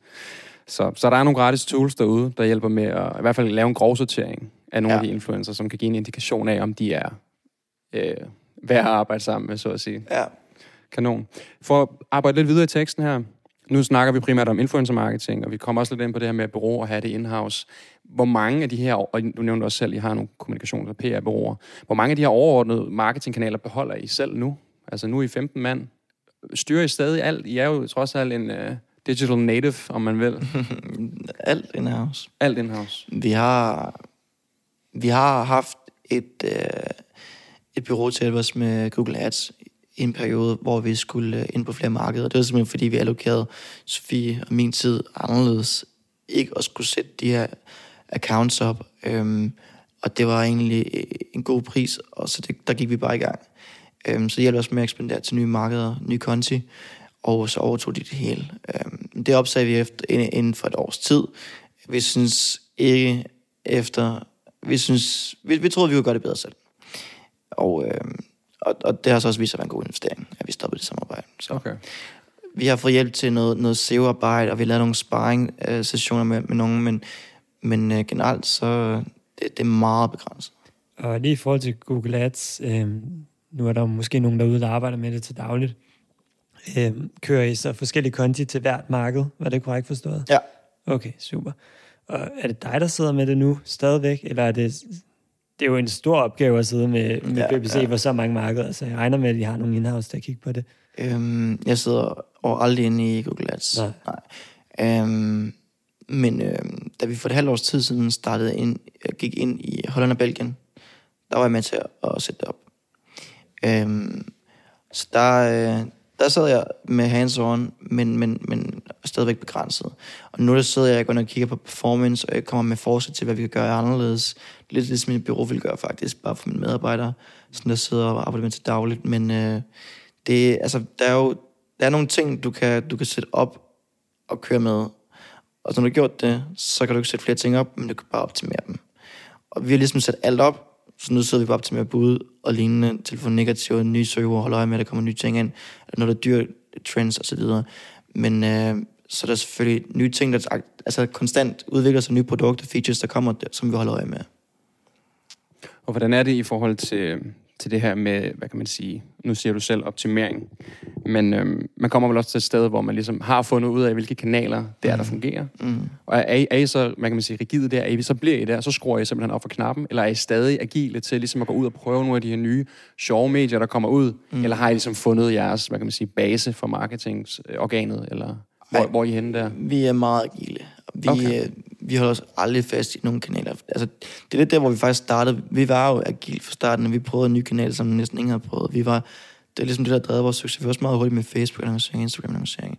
Så, så der er nogle gratis tools derude, der hjælper med at i hvert fald lave en grovsortering af nogle ja. af de influencer, som kan give en indikation af, om de er øh, værd at arbejde sammen med, så at sige. Ja. Kanon. For at arbejde lidt videre i teksten her, nu snakker vi primært om influencer marketing, og vi kommer også lidt ind på det her med bureau og have det in-house. Hvor mange af de her, og du nævnte også selv, at I har nogle kommunikations- og PR-bureauer, hvor mange af de her overordnede marketingkanaler beholder I selv nu? Altså nu er I 15 mand. Styrer I stadig alt? I er jo trods alt en uh, digital native, om man vil. Alt in-house. Alt in-house. Vi har, vi har haft et, øh, et bureau til os med Google Ads en periode, hvor vi skulle øh, ind på flere markeder. Det var simpelthen, fordi vi allokerede Sofie og min tid anderledes. Ikke at skulle sætte de her accounts op. Øhm, og det var egentlig øh, en god pris, og så det, der gik vi bare i gang. Øhm, så det hjalp os med at ekspandere til nye markeder, nye konti, og så overtog de det hele. Øhm, det opsagde vi efter, inden, inden for et års tid. Vi synes ikke efter... Vi, synes, vi, vi troede, vi kunne gøre det bedre selv. Og, øhm, og, og det har så også vist sig at være en god investering, at vi stoppede det samarbejde. Så Okay. vi har fået hjælp til noget, noget SEO-arbejde, og vi har lavet nogle sparring-sessioner med, med nogen, men, men øh, generelt så det, det er meget begrænset. Og lige i forhold til Google Ads, øh, nu er der måske nogen derude, der arbejder med det til dagligt. Øh, kører I så forskellige konti til hvert marked? Var det korrekt forstået? Ja. Okay, super. Og er det dig, der sidder med det nu stadigvæk, eller er det... Det er jo en stor opgave at sidde med, med Ja, BBC ja. på så mange markeder, så jeg regner med, at I har nogle in-house, der kigger på det. Øhm, jeg sidder og aldrig inde i Google Ads. Nej. Nej. Øhm, men øhm, da vi for et halvt års tid siden startede ind, øh, gik ind i Holland og Belgien, der var jeg med til at, at sætte det op. Øhm, så der, øh, der sad jeg med hands-on, men, men, men stadigvæk begrænset. Og nu der sidder jeg og kigger på performance, og jeg kommer med forslag til, hvad vi kan gøre anderledes. Lidt ligesom mit bureau vil gøre faktisk, bare for mine medarbejdere, sådan der sidder og arbejder med til dagligt. Men øh, det, altså, der er jo der er nogle ting, du kan, du kan sætte op og køre med. Og når du har gjort det, så kan du ikke sætte flere ting op, men du kan bare optimere dem. Og vi har ligesom sat alt op, så nu sidder vi bare op til bud og lignende, telefon negative, nye søger, holder øje med, at der kommer nye ting ind, når der er dyr trends og så videre. Men øh, så er der selvfølgelig nye ting, der altså konstant udvikler sig, nye produkter, features, der kommer, som vi holder øje med. Og hvordan er det i forhold til, til det her med, hvad kan man sige, nu siger du selv optimering, men øhm, man kommer vel også til et sted, hvor man ligesom har fundet ud af, hvilke kanaler det er, der fungerer. Mm. Og er I, er I så, hvad kan man sige, rigide der? Er I, så bliver I der, så skruer I simpelthen op for knappen? Eller er I stadig agile til ligesom at gå ud og prøve nogle af de her nye sjove medier, der kommer ud? Mm. Eller har I ligesom fundet jeres, hvad kan man sige, base for marketingorganet? Eller hvor, Ej. hvor er I henne der? Vi er meget agile. Vi, Okay. okay. vi holder os aldrig fast i nogen kanaler. Altså, det er lidt der, hvor vi faktisk startede. Vi var jo agile fra starten, og vi prøvede en ny kanal, som næsten ingen havde prøvet. Vi var, det er ligesom det, der drev vores succes. Vi var også meget hurtigt med Facebook-annoncering, Instagram-annoncering.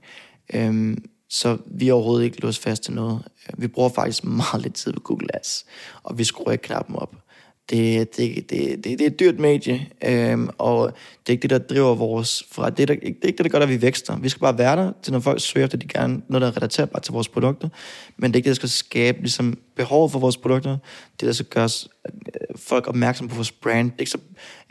Øhm, Så vi er overhovedet ikke låst fast til noget. Vi bruger faktisk meget lidt tid på Google Ads, og vi skruer ikke knappen op. Det, det, det, det, det er et dyrt medie, øhm, og det er ikke det, der driver vores fra. Det er, det er ikke det, der gør, at vi vækster. Vi skal bare være der, til når folk søger efter, de gerne noget, der er relaterbart til vores produkter. Men det er ikke det, der skal skabe ligesom, behovet for vores produkter. Det, der skal gøre øh, folk opmærksom på vores brand. Det er ikke så,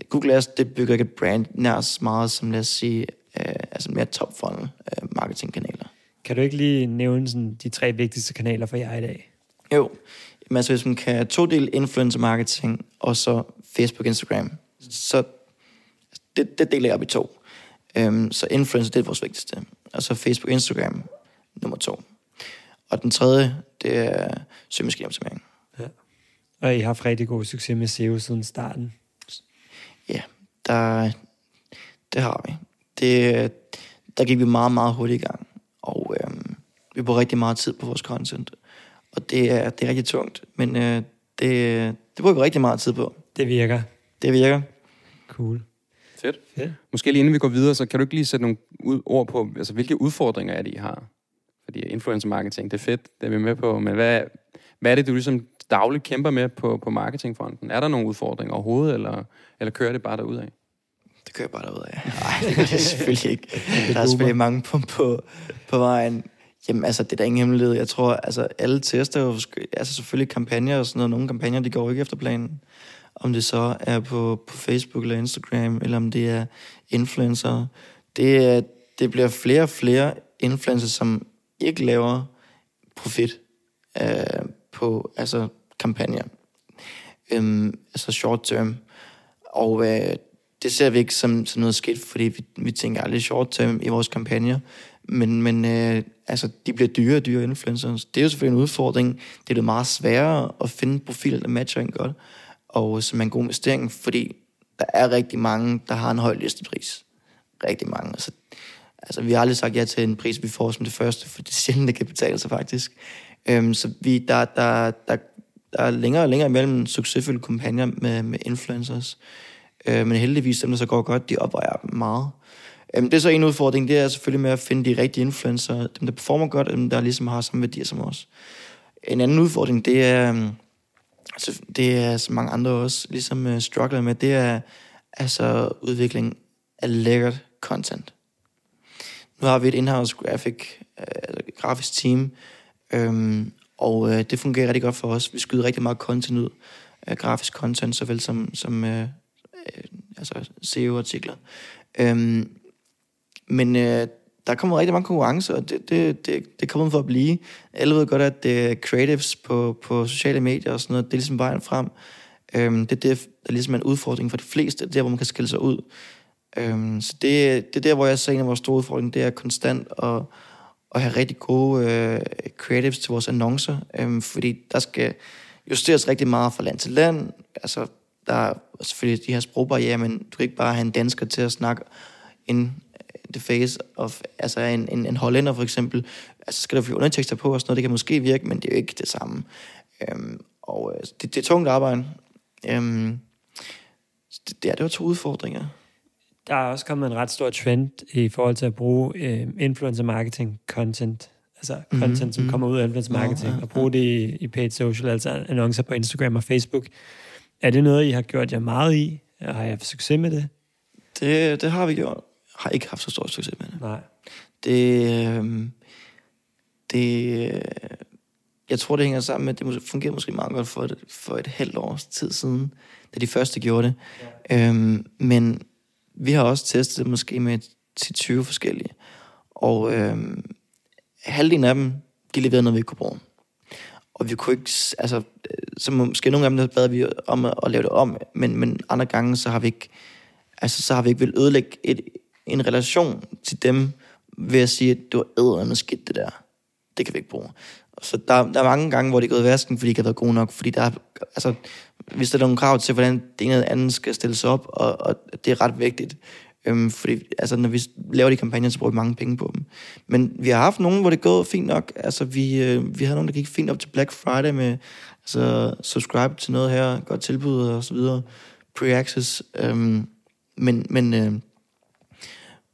Google Ads, det bygger ikke et brand nær så meget som, lad os sige, øh, altså mere top funnel øh, marketingkanaler. Kan du ikke lige nævne sådan, de tre vigtigste kanaler for jer i dag? Jo, men altså hvis man kan to del influencer marketing, og så Facebook Instagram, så det, det deler jeg op i to. Um, så influencer, det er vores vigtigste. Og så Facebook Instagram, nummer to. Og den tredje, det er søgemaskineoptimering. Ja. Og I har haft rigtig god succes med SEO siden starten. Ja, der, det har vi. Det, der gik vi meget, meget hurtigt i gang. Og øhm, vi bruger rigtig meget tid på vores content. Og det er, det er rigtig tungt, men øh, det, det bruger vi rigtig meget tid på. Det virker. Det virker. Cool. Fedt. Fedt. Måske lige inden vi går videre, så kan du ikke lige sætte nogle ud, ord på, altså hvilke udfordringer er det, I har? Fordi influencer marketing, det er fedt, det er vi med på, men hvad, hvad er det, du ligesom dagligt kæmper med på, på marketingfronten? Er der nogle udfordringer overhovedet, eller, eller kører det bare derudad? Det kører bare derud af. Nej, det gør det selvfølgelig ikke. Der er selvfølgelig mange på, på, på vejen. Jamen altså, det er da ingen hemmelighed. Jeg tror, altså alle tester jo, altså selvfølgelig kampagner og sådan noget. Nogle kampagner, de går ikke efter planen. Om det så er på, på Facebook eller Instagram, eller om det er influencer. Det, er, det bliver flere og flere influencer, som ikke laver profit øh, på altså kampagner. Øhm, altså short term. Og øh, det ser vi ikke som, som noget skidt, fordi vi, vi tænker aldrig short term i vores kampagner. Men, men øh, altså, de bliver dyre og dyre influencers. Det er jo selvfølgelig en udfordring. Det er det meget sværere at finde profiler, der matcher en godt, og øh, som er en god investering, fordi der er rigtig mange, der har en høj listepris. Rigtig mange. Altså, altså, vi har aldrig sagt ja til en pris, vi får som det første, for det er sjældent, det kan betale sig faktisk. Øhm, så vi, der, der, der, der er længere og længere imellem succesfulde kampagner med, med influencers. Øh, men heldigvis, dem der så går godt, de opvejer meget. Øhm, det er så en udfordring, det er selvfølgelig med at finde de rigtige influencer, dem der performer godt, dem der ligesom har samme værdier som os. En anden udfordring, det er, øhm, altså, det er så mange andre også ligesom uh, struggler med, det er altså udvikling af lækkert content. Nu har vi et in-house graphic, uh, grafisk team, øhm, og uh, det fungerer rigtig godt for os. Vi skyder rigtig meget content ud, uh, grafisk content, såvel som, som uh, altså SEO-artikler. Øhm, men øh, der kommer rigtig mange konkurrencer, og det, det, det, det kommet for at blive. Alle ved godt, at det er creatives på, på sociale medier og sådan noget, det er ligesom vejen frem. Øhm, det er det, der ligesom er en udfordring for de fleste, der, hvor man kan skille sig ud. Øhm, så det, det er der, hvor jeg ser en af vores store udfordringer, det er konstant at, at have rigtig gode øh, creatives til vores annoncer, øhm, fordi der skal justeres rigtig meget fra land til land. Altså, der er selvfølgelig de her sprogbarriere, men du kan ikke bare have en dansker til at snakke en the face of altså en, en, en hollænder for eksempel. Altså skal der få undertekster på og sådan noget, det kan måske virke, men det er jo ikke det samme. Øhm, og øh, det, det er tungt arbejde. Øhm, det, det, er, det var to udfordringer. Der er også kommet en ret stor trend i forhold til at bruge øh, influencer marketing content, altså mm-hmm. content, som mm-hmm. kommer ud af influencer marketing, ja, ja, ja. og bruge det i, i paid social, altså annoncer på Instagram og Facebook. Er det noget, I har gjort jer meget i? Har I haft succes med det? Det, det har vi gjort. Har ikke haft så stor succes med det. Nej. Det, øh, det, jeg tror, det hænger sammen med, at det fungerer måske meget godt for et, for et halvt års tid siden, da de første gjorde det. Ja. Øhm, men vi har også testet det måske med 10-20 forskellige. Og øhm, halvdelen af dem, de leverede noget, vi ikke kunne bruge. Og vi kunne ikke, altså, så måske nogle af dem, der bad vi om at, at lave det om, men, men andre gange, så har vi ikke, altså, så har vi ikke vil ødelægge et, en relation til dem, ved at sige, at det var ædrende skidt, det der. Det kan vi ikke bruge. Så der, der er mange gange, hvor det er gået i vasken, fordi det ikke har været gode nok, fordi der er, altså, hvis der er nogle krav til, hvordan det ene eller andet skal stilles op, og, og det er ret vigtigt. Øhm, fordi altså, når vi laver de kampagner, så bruger vi mange penge på dem. Men vi har haft nogen, hvor det er gået fint nok. Altså, vi, øh, vi havde nogen, der gik fint op til Black Friday med altså, subscribe til noget her, godt tilbud og så videre. Pre-access. Øhm, men men øh,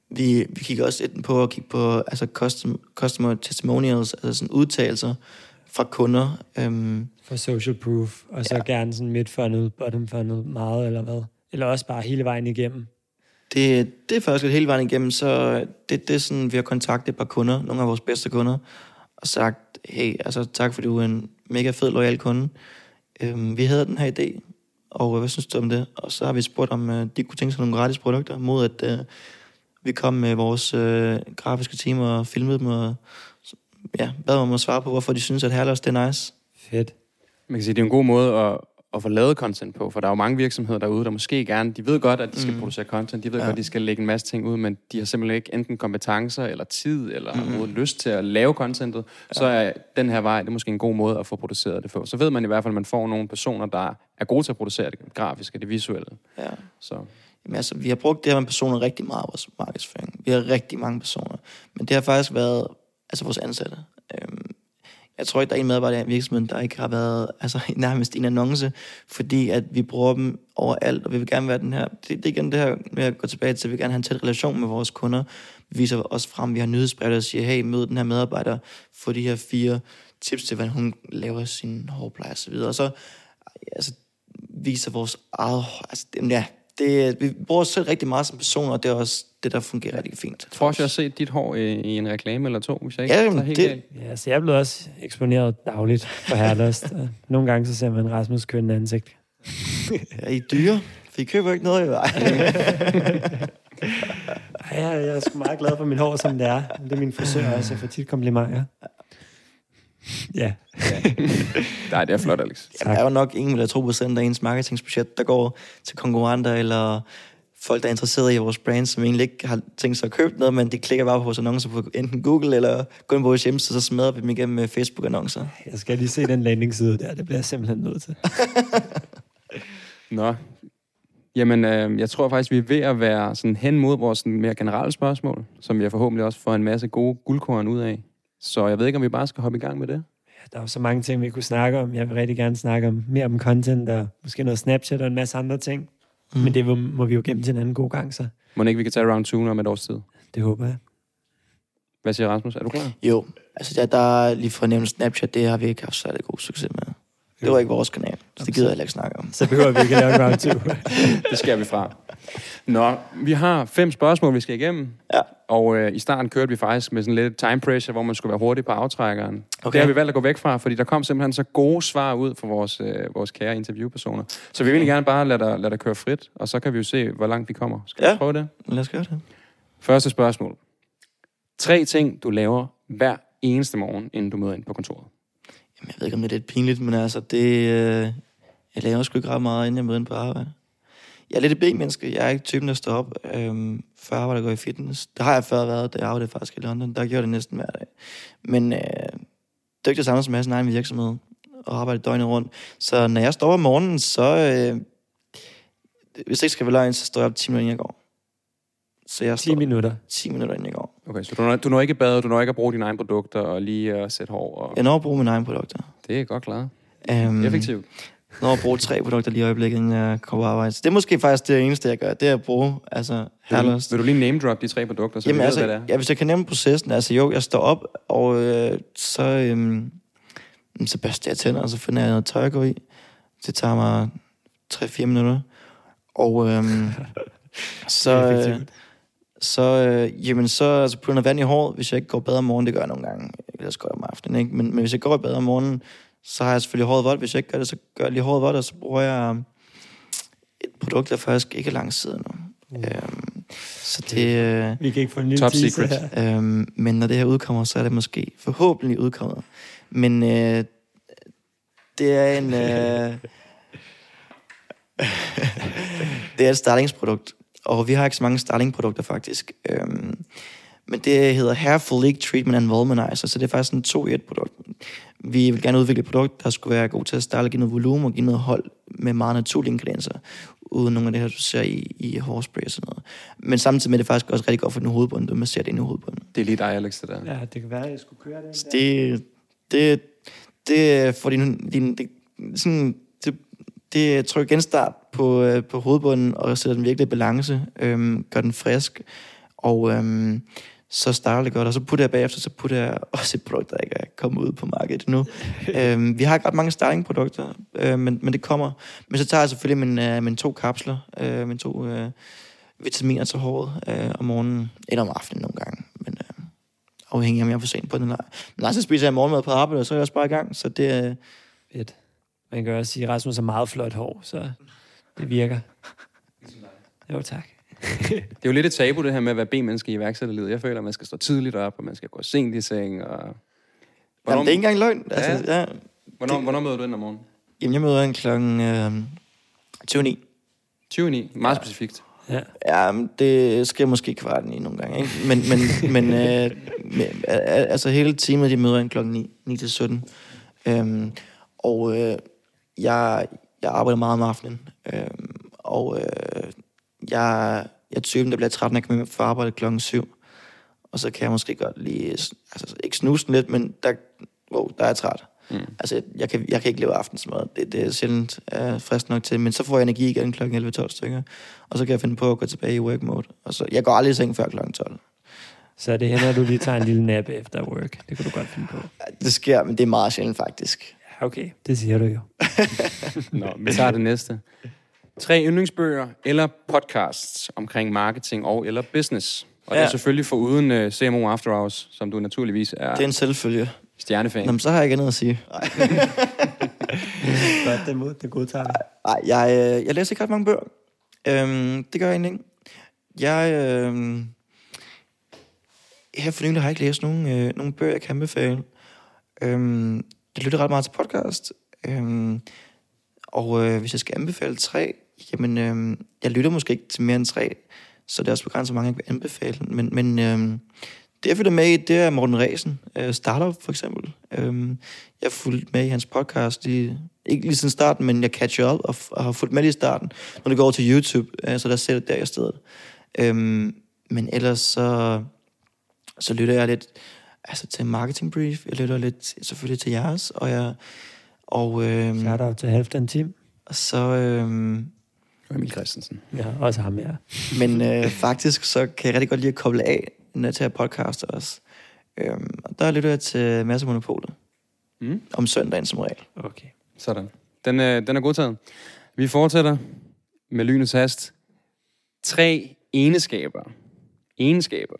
vi, vi kigger også lidt på at kigge på altså custom, customer testimonials, altså sådan udtalelser fra kunder. Øhm, For social proof, og så ja. gerne sådan midt funnel, bottom funnel, meget eller hvad? Eller også bare hele vejen igennem. det, det er faktisk hele vejen igennem, så det, det er sådan, vi har kontaktet et par kunder, nogle af vores bedste kunder, og sagt, hey, altså tak fordi du er en mega fed, lojal kunde. Øhm, vi havde den her idé, og hvad synes du om det? Og så har vi spurgt, om øh, de kunne tænke sig nogle gratis produkter, mod at øh, vi kom med vores øh, grafiske team og filmede dem, og ja, bad dem om at svare på, hvorfor de synes, at Herlos det er nice. Fedt. Man kan sige, det er en god måde at, at få lavet content på, for der er jo mange virksomheder derude, der måske gerne, de ved godt, at de skal mm. producere content, de ved Ja. godt, at de skal lægge en masse ting ud, men de har simpelthen ikke enten kompetencer, eller tid, eller mm. lyst til at lave contentet, ja. så er den her vej, det er måske en god måde at få produceret det på. Så ved man i hvert fald, at man får nogle personer, der er gode til at producere det grafiske, det visuelle. Ja. Så Jamen, altså, vi har brugt det her med personer rigtig meget i vores markedsføring. Vi har rigtig mange personer. Men det har faktisk været altså vores ansatte. Øhm, jeg tror ikke, der er en medarbejder i virksomheden, der ikke har været altså, nærmest en annonce, fordi at vi bruger dem overalt, og vi vil gerne være den her... Det, det er igen det her med at gå tilbage til, at vi vil gerne have en tæt relation med vores kunder. Vi viser os frem, vi har nyhedsbrev, der siger, hey, mød den her medarbejder, få de her fire tips til, hvordan hun laver sin hårpleje og så videre. Og så altså, viser vores eget... Altså, ja, det, vi bruger os selv rigtig meget som personer, og det er også det, der fungerer rigtig fint. jeg tror også, jeg har set dit hår i, i en reklame eller to, hvis jeg ikke Ja, jamen, helt det- galt. Ja, så jeg blevet også eksponeret dagligt Herlost. Og Nogle gange så ser man Rasmus kønne ansigt. Er I dyre? For I køber ikke noget, jo. Ej. Ej, jeg, jeg er sgu meget glad for mit hår, som det er. Det er min frisør også. Jeg får tit komplimenter. Ja, Nej, det er flot, Alex. Jamen, der er jo nok 1,2 procent af ens marketingsbudget, der går til konkurrenter eller folk, der er interesseret i vores brand, som egentlig ikke har tænkt sig at købe noget, men de klikker bare på vores annoncer på enten Google eller går ind på vores hjemmeside, så smadrer vi dem igennem med Facebook-annoncer. jeg skal lige se den landingsside der. Det bliver jeg simpelthen nødt til. Nå. Jamen, øh, jeg tror faktisk, vi er ved at være sådan hen mod vores sådan mere generelle spørgsmål, som jeg forhåbentlig også får en masse gode guldkorn ud af. Så jeg ved ikke, om vi bare skal hoppe i gang med det. Der er jo så mange ting, vi kunne snakke om. Jeg vil rigtig gerne snakke om mere om content og måske noget Snapchat og en masse andre ting. Mm. Men det må, må vi jo gennem til en anden god gang, så Må ikke, vi kan tage round 2 om et års tid. det håber jeg. Hvad siger Rasmus? Er du klar? Jo, altså der, der er lige for at nævne Snapchat, det har vi ikke haft særlig god succes med. Det var ikke vores kanal, så det gider jeg heller ikke snakke om. Så behøver vi ikke at lave en round 2. Det skal vi fra. Nå, vi har fem spørgsmål, vi skal igennem. Ja. Og øh, i starten kørte vi faktisk med sådan lidt time pressure, hvor man skulle være hurtig på aftrækkeren. Okay. Det har vi valgt at gå væk fra, fordi der kom simpelthen så gode svar ud fra vores, øh, vores kære interviewpersoner. Så vi vil egentlig gerne bare lade dig, lade dig køre frit, og så kan vi jo se, hvor langt vi kommer. Skal Ja. vi prøve det? Lad os gøre det. Første spørgsmål. Tre ting, du laver hver eneste morgen, inden du møder ind på kontoret. Jamen, jeg ved ikke, om det er lidt pinligt, men altså, det... Øh, jeg laver sgu ikke ret meget, inden jeg møder ind på arbejde. Jeg er lidt et B-menneske. Jeg er ikke typen, der står op øhm, før arbejde og går i fitness. Det har jeg før været, da jeg arbejdede faktisk i London. Der gjorde jeg det næsten hver dag. Men øh, det er ikke det samme som at have sin egen virksomhed og arbejde døgnet rundt. Så når jeg står om morgenen, så... Øh, hvis det ikke skal være løgn, så står jeg op 10 minutter, inden jeg går. Så jeg 10 står minutter. 10 minutter, inden jeg går. Okay, så du når, du når ikke bade, du når ikke at bruge dine egne produkter og lige at sætte hår. Og... Jeg når at bruge mine egne produkter. Det er godt klaret. Um, Effektivt. når at bruge tre produkter lige i øjeblikket, inden jeg kommer på arbejde. Så det er måske faktisk det eneste, jeg gør. Det er at bruge, altså, Vil du, herlost. vil du lige name drop de tre produkter, så Jamen vi ved, altså, hvad det er? ja, hvis jeg kan nemme processen, altså jo, jeg står op, og øh, så, øhm, så børster jeg tænder, og så finder jeg noget tøj at gå i. Det tager mig 3-4 minutter. Og øhm, så, øh. Så, øh, jamen, så altså, putter jeg noget vand i håret, hvis jeg ikke går i bad om morgenen. Det gør jeg nogle gange. Ellers går jeg om aftenen, ikke? Men, men hvis jeg går i bad om morgenen, så har jeg selvfølgelig håret vådt. Hvis jeg ikke gør det, så gør jeg lige håret vådt, og så bruger jeg um, et produkt, der faktisk ikke er lang siden nu. Uh. Øhm, så det... Øh, Vi kan ikke få en lille Top secret. her. Øhm, men når det her udkommer, så er det måske forhåbentlig udkommet. Men øh, det er en... Øh, det er et starlingsprodukt, og vi har ikke så mange starlingprodukter faktisk. Øhm, men det hedder Hair Follic Treatment and Voluminizer, så det er faktisk en 2 i et produkt. Vi vil gerne udvikle et produkt, der skulle være god til at starte, give noget volumen og give noget hold med meget naturlige ingredienser, uden nogle af det her, du ser i, i hårspray og sådan noget. Men samtidig med det er faktisk også rigtig godt for den hovedbunden, du masserer det ind i hovedbunden. Det er lige dig, Alex, det der. Ja, det kan være, at jeg skulle køre det. Så det, det, det får din, din det, sådan, det, trykker genstart på, øh, på hovedbunden og sætter den virkelig i balance, øhm, gør den frisk, Og øhm, så starter det godt, og så putter jeg bagefter, så putter jeg også et produkt, der ikke er kommet ud på markedet nu. øhm, vi har ikke ret mange startingprodukter, øh, men, men det kommer. Men så tager jeg selvfølgelig min, øh, mine to kapsler, øh, mine to øh, vitaminer til håret øh, om morgenen, eller om aftenen nogle gange. Men øh, afhængig af, om jeg er for sent på den eller ej. Men altså, så spiser jeg morgenmad på arbejde, og så er jeg også bare i gang. Så det er... Fedt. Man kan også sige, at Rasmus har meget flot hår, så det virker. Jo, tak. Det er jo lidt et tabu, det her med at være B-menneske i iværksætterlivet. Jeg føler, at man skal stå tidligt op, og man skal gå sent i seng. Og... Hvornår... Jamen, det er ikke engang løgn. Altså, ja. Ja. Hvornår, det- hvornår møder du ind om morgenen? Jamen, jeg møder en klokken øh, 29. 29. Meget specifikt. Ja. Ja, men det sker måske kvarten i nogle gange, ikke? Men, men, men øh, altså hele teamet, de møder en klokken 9, 9 til 17. Øhm, og øh, jeg, jeg arbejder meget om aftenen. Øhm, og øh, jeg, jeg er typen, der bliver træt, når jeg kommer hjem fra arbejde klokken 7. Og så kan jeg måske godt lige, altså ikke snuse den lidt, men der, wow, der er jeg træt. Mm. Altså, jeg kan, jeg kan ikke leve aftensmad. Det, det er sjældent uh, frisk nok til. Men så får jeg energi igen kl. 11-12 stykker. Og så kan jeg finde på at gå tilbage i work mode. Og så, jeg går aldrig i seng før kl. 12. Så det hænder, at du lige tager en lille nap efter work. Det kan du godt finde på. Det sker, men det er meget sjældent faktisk. Okay. Det siger du jo. Nå, vi tager det næste. Tre yndlingsbøger eller podcasts omkring marketing og eller business. Og ja. det er selvfølgelig for uden uh, CMO After Hours, som du naturligvis er, Det er en selvfølge. stjernefan. Nå, men så har jeg ikke andet at sige. Nej, Godt, det mod, det godtager vi. Ej, jeg, øh, jeg læser ikke ret mange bøger. Øhm, det gør jeg egentlig ikke. Jeg, øh, her for nylig har jeg ikke læst nogen, øh, nogen bøger, jeg kan anbefale. Øhm, jeg lytter ret meget til podcast. Øhm, og øh, hvis jeg skal anbefale tre, jamen, øh, jeg lytter måske ikke til mere end tre, så det er også begrænset, hvor mange jeg vil anbefale. Men, men øh, det, jeg følger med i, det er Morten Ræsen, øh, Startup for eksempel. Øh, jeg har fulgt med i hans podcast, i, ikke lige siden starten, men jeg catcher op og, f- og har fulgt med lige i starten, når det går over til YouTube, øh, så der ser det der i stedet. Øh, men ellers så, så lytter jeg lidt altså til Marketing Brief, jeg lytter lidt selvfølgelig til jeres, og jeg og, øh, Shout out til Halvdan Team. og så, øh, Og Emil Christensen. Ja, også ham, ja. men øh, faktisk så kan jeg rigtig godt lide at koble af, når jeg tager podcast også. Øhm, og der lytter jeg til Mads Monopolet. Mm. Om søndagen som regel. Okay. Sådan. Den, øh, den er godtaget. Vi fortsætter med lynets hast. Tre egenskaber. Egenskaber.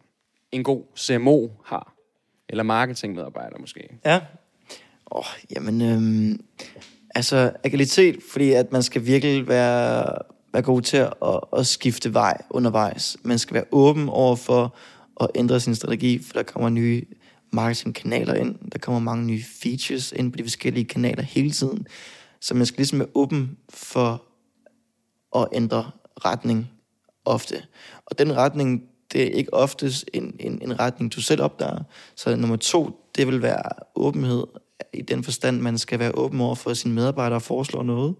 En god CMO har. Eller marketingmedarbejder måske. Ja. Åh, oh, jamen, øhm, altså agilitet, fordi at man skal virkelig være, være god til at, at skifte vej undervejs. Man skal være åben over for at ændre sin strategi, for der kommer nye marketingkanaler ind. Der kommer mange nye features ind på de forskellige kanaler hele tiden. Så man skal ligesom være åben for at ændre retning ofte. Og den retning, det er ikke oftest en, en, en retning, du selv opdager. Så nummer to, det vil være åbenhed i den forstand, man skal være åben over for sine medarbejdere og foreslå noget.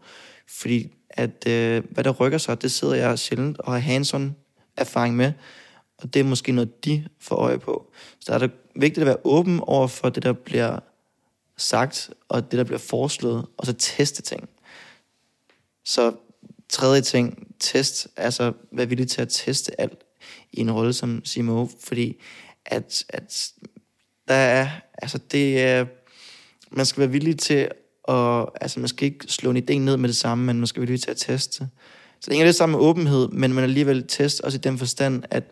Fordi at øh, hvad der rykker sig, det sidder jeg sjældent og har hands-on erfaring med. Og det er måske noget, de får øje på. Så der er det vigtigt at være åben over for det, der bliver sagt, og det, der bliver foreslået, og så teste ting. Så tredje ting, test, altså være villig til at teste alt i en rolle som CMO, fordi at, at der er, altså det er, man skal være villig til at, altså man skal ikke slå en idé ned med det samme, men man skal være villig til at teste. Så det hænger lidt sammen med åbenhed, men man alligevel test også i den forstand, at,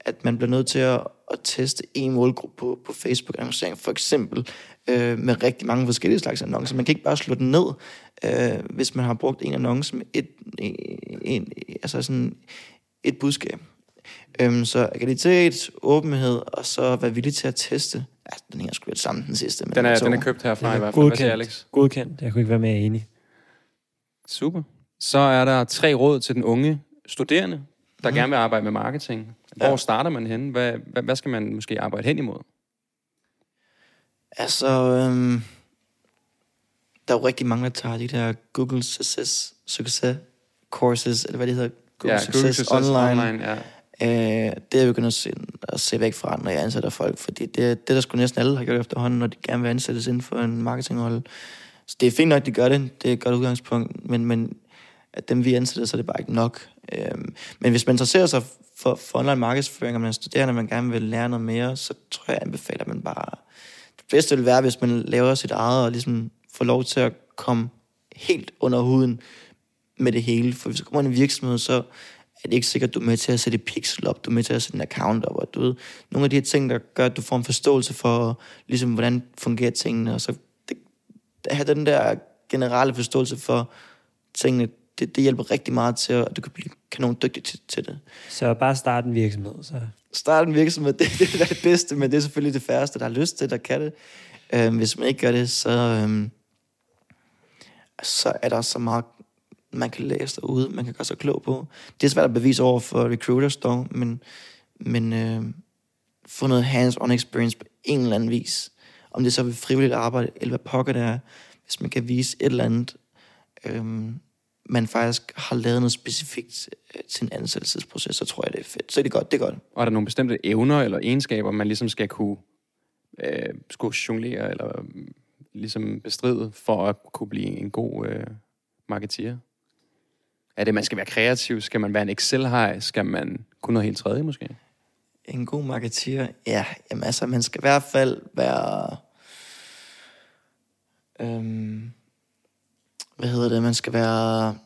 at man bliver nødt til at, at teste en målgruppe på, på Facebook-annoncering, for eksempel øh, med rigtig mange forskellige slags annoncer. Man kan ikke bare slå den ned, øh, hvis man har brugt en annonce med et, en, en, altså sådan et budskab. Øhm, så agilitet, åbenhed, og så være villig til at teste. Ja, den hænger sgu lidt sammen, den sidste. Men Den er, den er købt herfra Den i er hvert fald. Hvad siger godkendt. Alex? Godkendt. Jeg kunne ikke være mere enig. Super. Så er der tre råd til den unge studerende, der mm. gerne vil arbejde med marketing. Hvor Ja. starter man henne? Hvad, hvad, hvad skal man måske arbejde hen imod? Altså, øhm, der er jo rigtig mange, der tager de der Google Success, Success Courses, eller hvad det hedder, Google, Success, Online. Online ja. Øh, det er jeg begyndt at se, at se væk fra, når jeg ansætter folk, fordi det, det der skulle næsten alle har gjort efterhånden, når de gerne vil ansættes inden for en marketingrolle. Så det er fint nok, at de gør det. Det er et godt udgangspunkt, men, men at dem vi ansætter, så er det bare ikke nok. Øh, men hvis man interesserer sig for, for online markedsføring, og man er studerende, og man gerne vil lære noget mere, så tror jeg, jeg anbefaler, at man bare... Det bedste vil være, hvis man laver sit eget, og ligesom får lov til at komme helt under huden med det hele. For hvis du kommer ind i en virksomhed, så er det ikke sikkert, at du er med til at sætte pixel op, du er med til at sætte en account op, og du ved, nogle af de her ting, der gør, at du får en forståelse for, ligesom, hvordan fungerer tingene, og så det, have den der generelle forståelse for tingene, det, det hjælper rigtig meget til, at du kan blive kanon dygtig til, til det. Så bare starte en virksomhed. Så. Starte en virksomhed, det, det er det bedste, men det er selvfølgelig det færreste, der har lyst til, der kan det. Øhm, hvis man ikke gør det, så, øhm, så er der så meget, man kan læse derude, man kan gøre sig klog på. Det er svært at bevise over for recruiters dog, men, men øh, få noget hands-on experience på en eller anden vis. Om det så er frivilligt arbejde, eller hvad pokker det er, hvis man kan vise et eller andet, øh, man faktisk har lavet noget specifikt øh, til en ansættelsesproces, så tror jeg, det er fedt. Så det er godt, det er godt. Og er der nogle bestemte evner eller egenskaber, man ligesom skal kunne øh, skulle jonglere eller øh, ligesom bestride for at kunne blive en god øh, marketeer? Er det, man skal være kreativ? Skal man være en Excel-hej? Skal man kunne noget helt tredje måske? En god marketeer? Ja, jamen altså, man skal i hvert fald være... Øhm, hvad hedder det? Man skal være...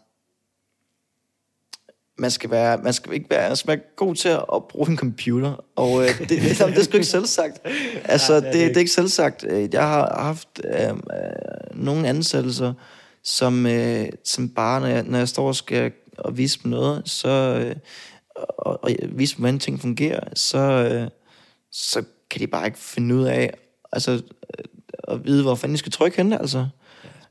Man skal, være, man skal ikke være, man skal være god til at bruge en computer, og øh, det, det, det, det er sgu ikke selvsagt. Altså, Nej, det, det er det, det det er ikke selvsagt. Jeg har haft øh, øh, nogle ansættelser, som, øh, som bare, når jeg, når jeg står og skal og vise dem noget, så, øh, og, og vise dem, hvordan ting fungerer, så, øh, så kan de bare ikke finde ud af, altså, øh, at vide, hvor fanden de skal trykke henne, altså.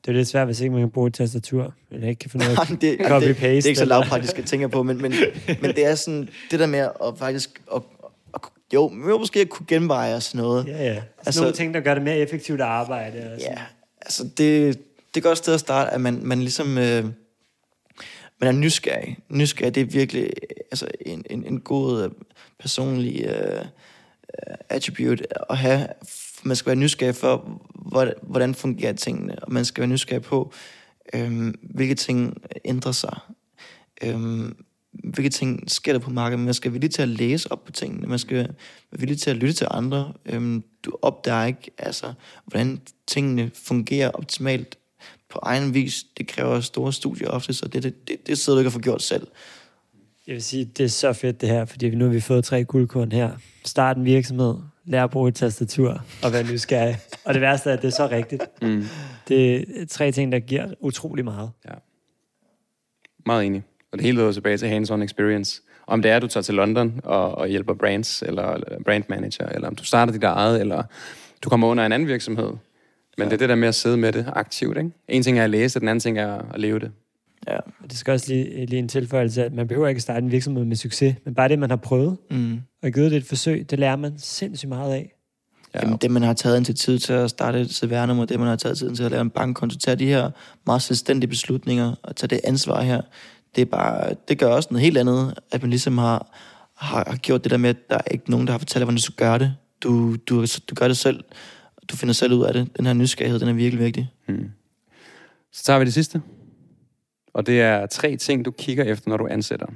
Det er lidt svært, hvis ikke man kan bruge et tastatur, eller ikke kan finde ud af det, det, det, copy-paste. det er ikke så lavpraktisk, jeg tænker på, men, men, men det er sådan, det der med at faktisk, at, jo, jo, måske at kunne genveje og sådan noget. Ja, ja. Altså, Altså- nogle ting, der gør det mere effektivt at arbejde. Og sådan. Ja, altså det, det er et godt sted at starte, at man, man ligesom, øh, man er nysgerrig. Nysgerrig, det er virkelig altså, en, en, en god øh, personlig øh, øh, attribute at have. Man skal være nysgerrig for, hvordan, hvordan fungerer tingene, og man skal være nysgerrig på, øh, hvilke ting ændrer sig. Øh, hvilke ting sker der på markedet. Man skal være villig til at læse op på tingene. Man skal være villig til at lytte til andre. Øhm, du opdager ikke, altså, hvordan tingene fungerer optimalt på egen vis. Det kræver store studier ofte, så det, det, det, det sidder du ikke og får gjort selv. Jeg vil sige, det er så fedt det her, fordi nu har vi fået tre guldkorn her. Start en virksomhed, lær at bruge et tastatur og være nysgerrig. og det værste er, at det er så rigtigt. Mm. Det er tre ting, der giver utrolig meget. Meget enig. Og det hele leder tilbage til hands-on experience. Om det er, at du tager til London og, og hjælper brands, eller brand manager, eller om du starter dit eget, eller du kommer under en anden virksomhed. Men ja. det er det der med at sidde med det aktivt, ikke? En ting er at læse, den anden ting er at leve det. Ja. Det skal også lige, lige en tilføjelse, at man behøver ikke starte en virksomhed med succes, men bare det, man har prøvet Mm. og givet det et forsøg, det lærer man sindssygt meget af. Ja. Jamen, det, man har taget til tid til at starte et CVR-nummer, det, man har taget tid til at lave en bankkonto, tage de her meget selvstændige beslutninger og tage det ansvar her, det, er bare, det gør også noget helt andet, at man ligesom har, har, har gjort det der med, at der er ikke nogen, der har fortalt dig, hvordan du skal gøre det. Du, du, du gør det selv. Du finder selv ud af det. Den her nysgerrighed, den er virkelig vigtig. Mm. Så tager vi det sidste. Og det er tre ting, du kigger efter, når du ansætter.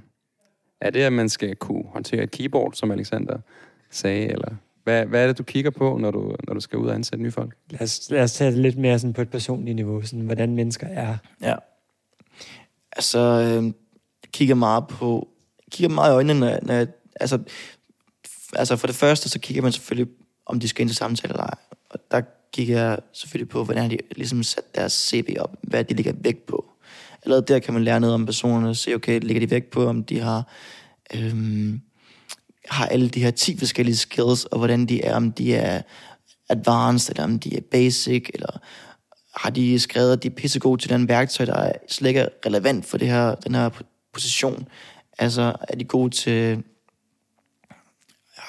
Er det, at man skal kunne håndtere et keyboard, som Alexander sagde, eller hvad, hvad er det, du kigger på, når du, når du skal ud og ansætte nye folk? Lad os, lad os tage det lidt mere sådan på et personligt niveau, sådan, hvordan mennesker er. Ja. Altså, øh, kigger meget på, kigger meget i øjnene, når, når altså, altså for det første, så kigger man selvfølgelig, om de skal ind til samtale eller ej. Og der kigger jeg selvfølgelig på, hvordan de ligesom sat deres CV op, hvad de ligger vægt på. Allerede der kan man lære noget om personerne, og se, okay, ligger de vægt på, om de har, øhm, har alle de her 10 forskellige skills, og hvordan de er, om de er advanced, eller om de er basic, eller har de skrevet, at de er pissegode til den værktøj, der er slet ikke er relevant for det her, den her position. Altså, er de gode til,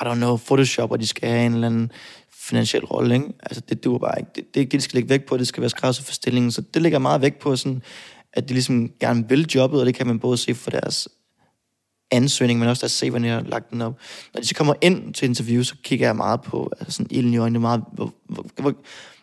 I don't know, Photoshop, og de skal have en eller anden finansiel rolle, ikke? Altså, det duer bare ikke. Det, det er ikke det, de skal lægge væk på, det skal være skræddersyet for stillingen. Så det ligger meget vægt på, sådan, at de ligesom gerne vil jobbet, og det kan man både se for deres ansøgning, men også deres CV, når de har lagt den op. Når de så kommer ind til interview, så kigger jeg meget på altså sådan ilden i øjnene, meget, hvor, hvor, hvor,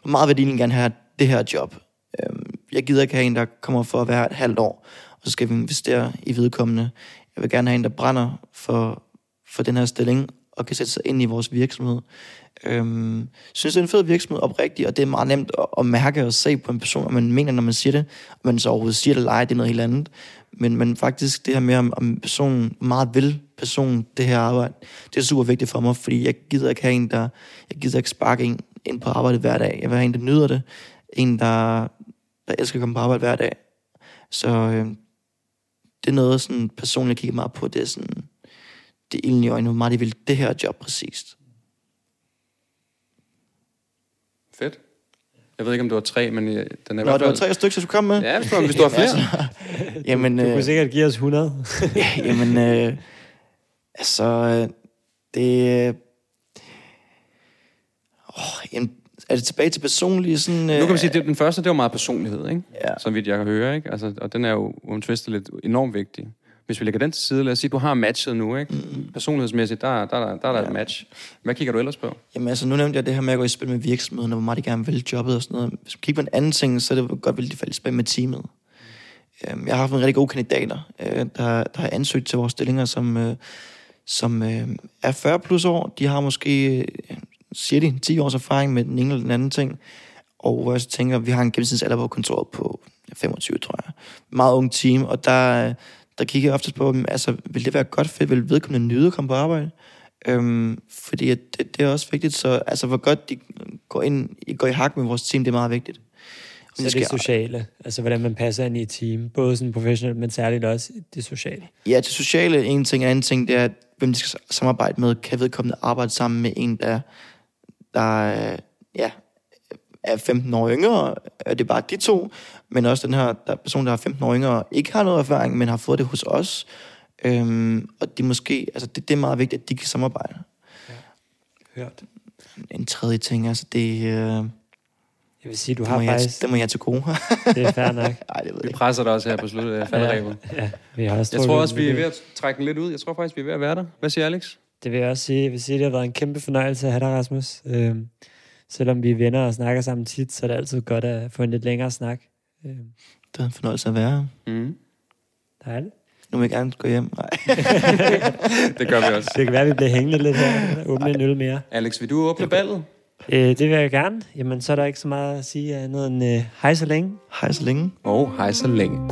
hvor meget vil de egentlig gerne have det her job. Øhm, jeg gider ikke have en, der kommer for at være et halvt år, og så skal vi investere i vedkommende. Jeg vil gerne have en, der brænder for, for den her stilling, og kan sætte sig ind i vores virksomhed. Øhm, synes, det er en fed virksomhed oprigtigt, og det er meget nemt at, at mærke og se på en person, om man mener, når man siger det, om man så overhovedet siger det eller ej, det er noget helt andet. Men, men faktisk det her med, om, om personen, meget vil personen det her arbejde, det er super vigtigt for mig, fordi jeg gider ikke have en, der, jeg gider ikke sparke en ind på arbejde hver dag. Jeg vil have en, der nyder det. En, der, der elsker at komme på arbejde hver dag. Så øh, det er noget, sådan personligt jeg kigger meget på. Det er sådan, det er ilden i øjnene, hvor meget de vil det her job præcist. Fedt. Jeg ved ikke, om det var tre, men øh, den er i Nå, hvert det var fald... tre stykker, jeg skulle komme med? Ja, hvis du, hvis du har flere. Jamen, Du øh, kunne sikkert give os 100. jamen øh, altså, øh, det... Øh, åh, jamen, er det tilbage til personlige sådan... Øh, Nu kan man sige, at den første, det var meget personlighed, ikke? Ja. Så vidt jeg kan høre, ikke? Altså, og den er jo uomtvisteligt enormt vigtig. Hvis vi lægger den til side, lad os sige, du har matchet nu, ikke? Mm. Personlighedsmæssigt, der, der, der, der er der et match. Hvad kigger du ellers på? Jamen altså, nu nævnte jeg det her med at gå i spil med virksomheden, og hvor meget de gerne vil jobbet og sådan noget. Hvis man kigger på en anden ting, så er det godt, vil de falde i spil med teamet. Øhm, Jeg har haft nogle rigtig gode kandidater, øh, der, der har ansøgt til vores stillinger, som, øh, som øh, er 40 plus år. De har måske, siger de, 10 års erfaring med den ene eller den anden ting. Og hvor jeg så tænker, vi har en gennemsnitsalder på kontoret på 25, tror jeg. Meget ung team, og der, der kigger jeg oftest på, altså, vil det være godt fedt, vil vedkommende nyde at komme på arbejde? Øhm, fordi det, det, er også vigtigt, så altså, hvor godt de går, ind, går i hak med vores team, det er meget vigtigt. Så de det sociale, altså hvordan man passer ind i et team, både sådan professionelt, men særligt også det sociale. Ja, til sociale en ting, en anden ting, det er, at hvem de skal samarbejde med, kan vedkommende arbejde sammen med en, der, der er, ja, er 15 år yngre, og det er bare de to, men også den her der person, der er 15 år yngre, ikke har noget erfaring, men har fået det hos os. Øhm, og det måske, altså det, det er meget vigtigt, at de kan samarbejde. Hørt. En tredje ting, altså det, øh, det, Jeg vil sige, du må, har jeg, faktisk... det må jeg til gode. Det er fair nok. Nej, det ved jeg Vi ikke. presser dig også her på slutten af faldrebet. Ja, vi har også Jeg tror også, vi er ved at trække den lidt ud. Jeg tror faktisk, vi er ved at være der. Hvad siger Alex? Det vil jeg også sige. Jeg vil sige, det har været en kæmpe fornøjelse at have dig, Rasmus. Øhm, selvom vi er venner og snakker sammen tit, så er det altid godt at få en lidt længere snak. Øhm, Det er en fornøjelse at være her. Mm. dejligt. Nu vil jeg gerne gå hjem. Nej. Det gør vi også. Det kan være, at vi bliver hængende lidt her. Åbne en øl mere. Alex, vil du åbne ballet? Øh, det vil jeg gerne. Jamen, så er der ikke så meget at sige andet end øh, hej så længe. Hej så længe. Og hej så længe.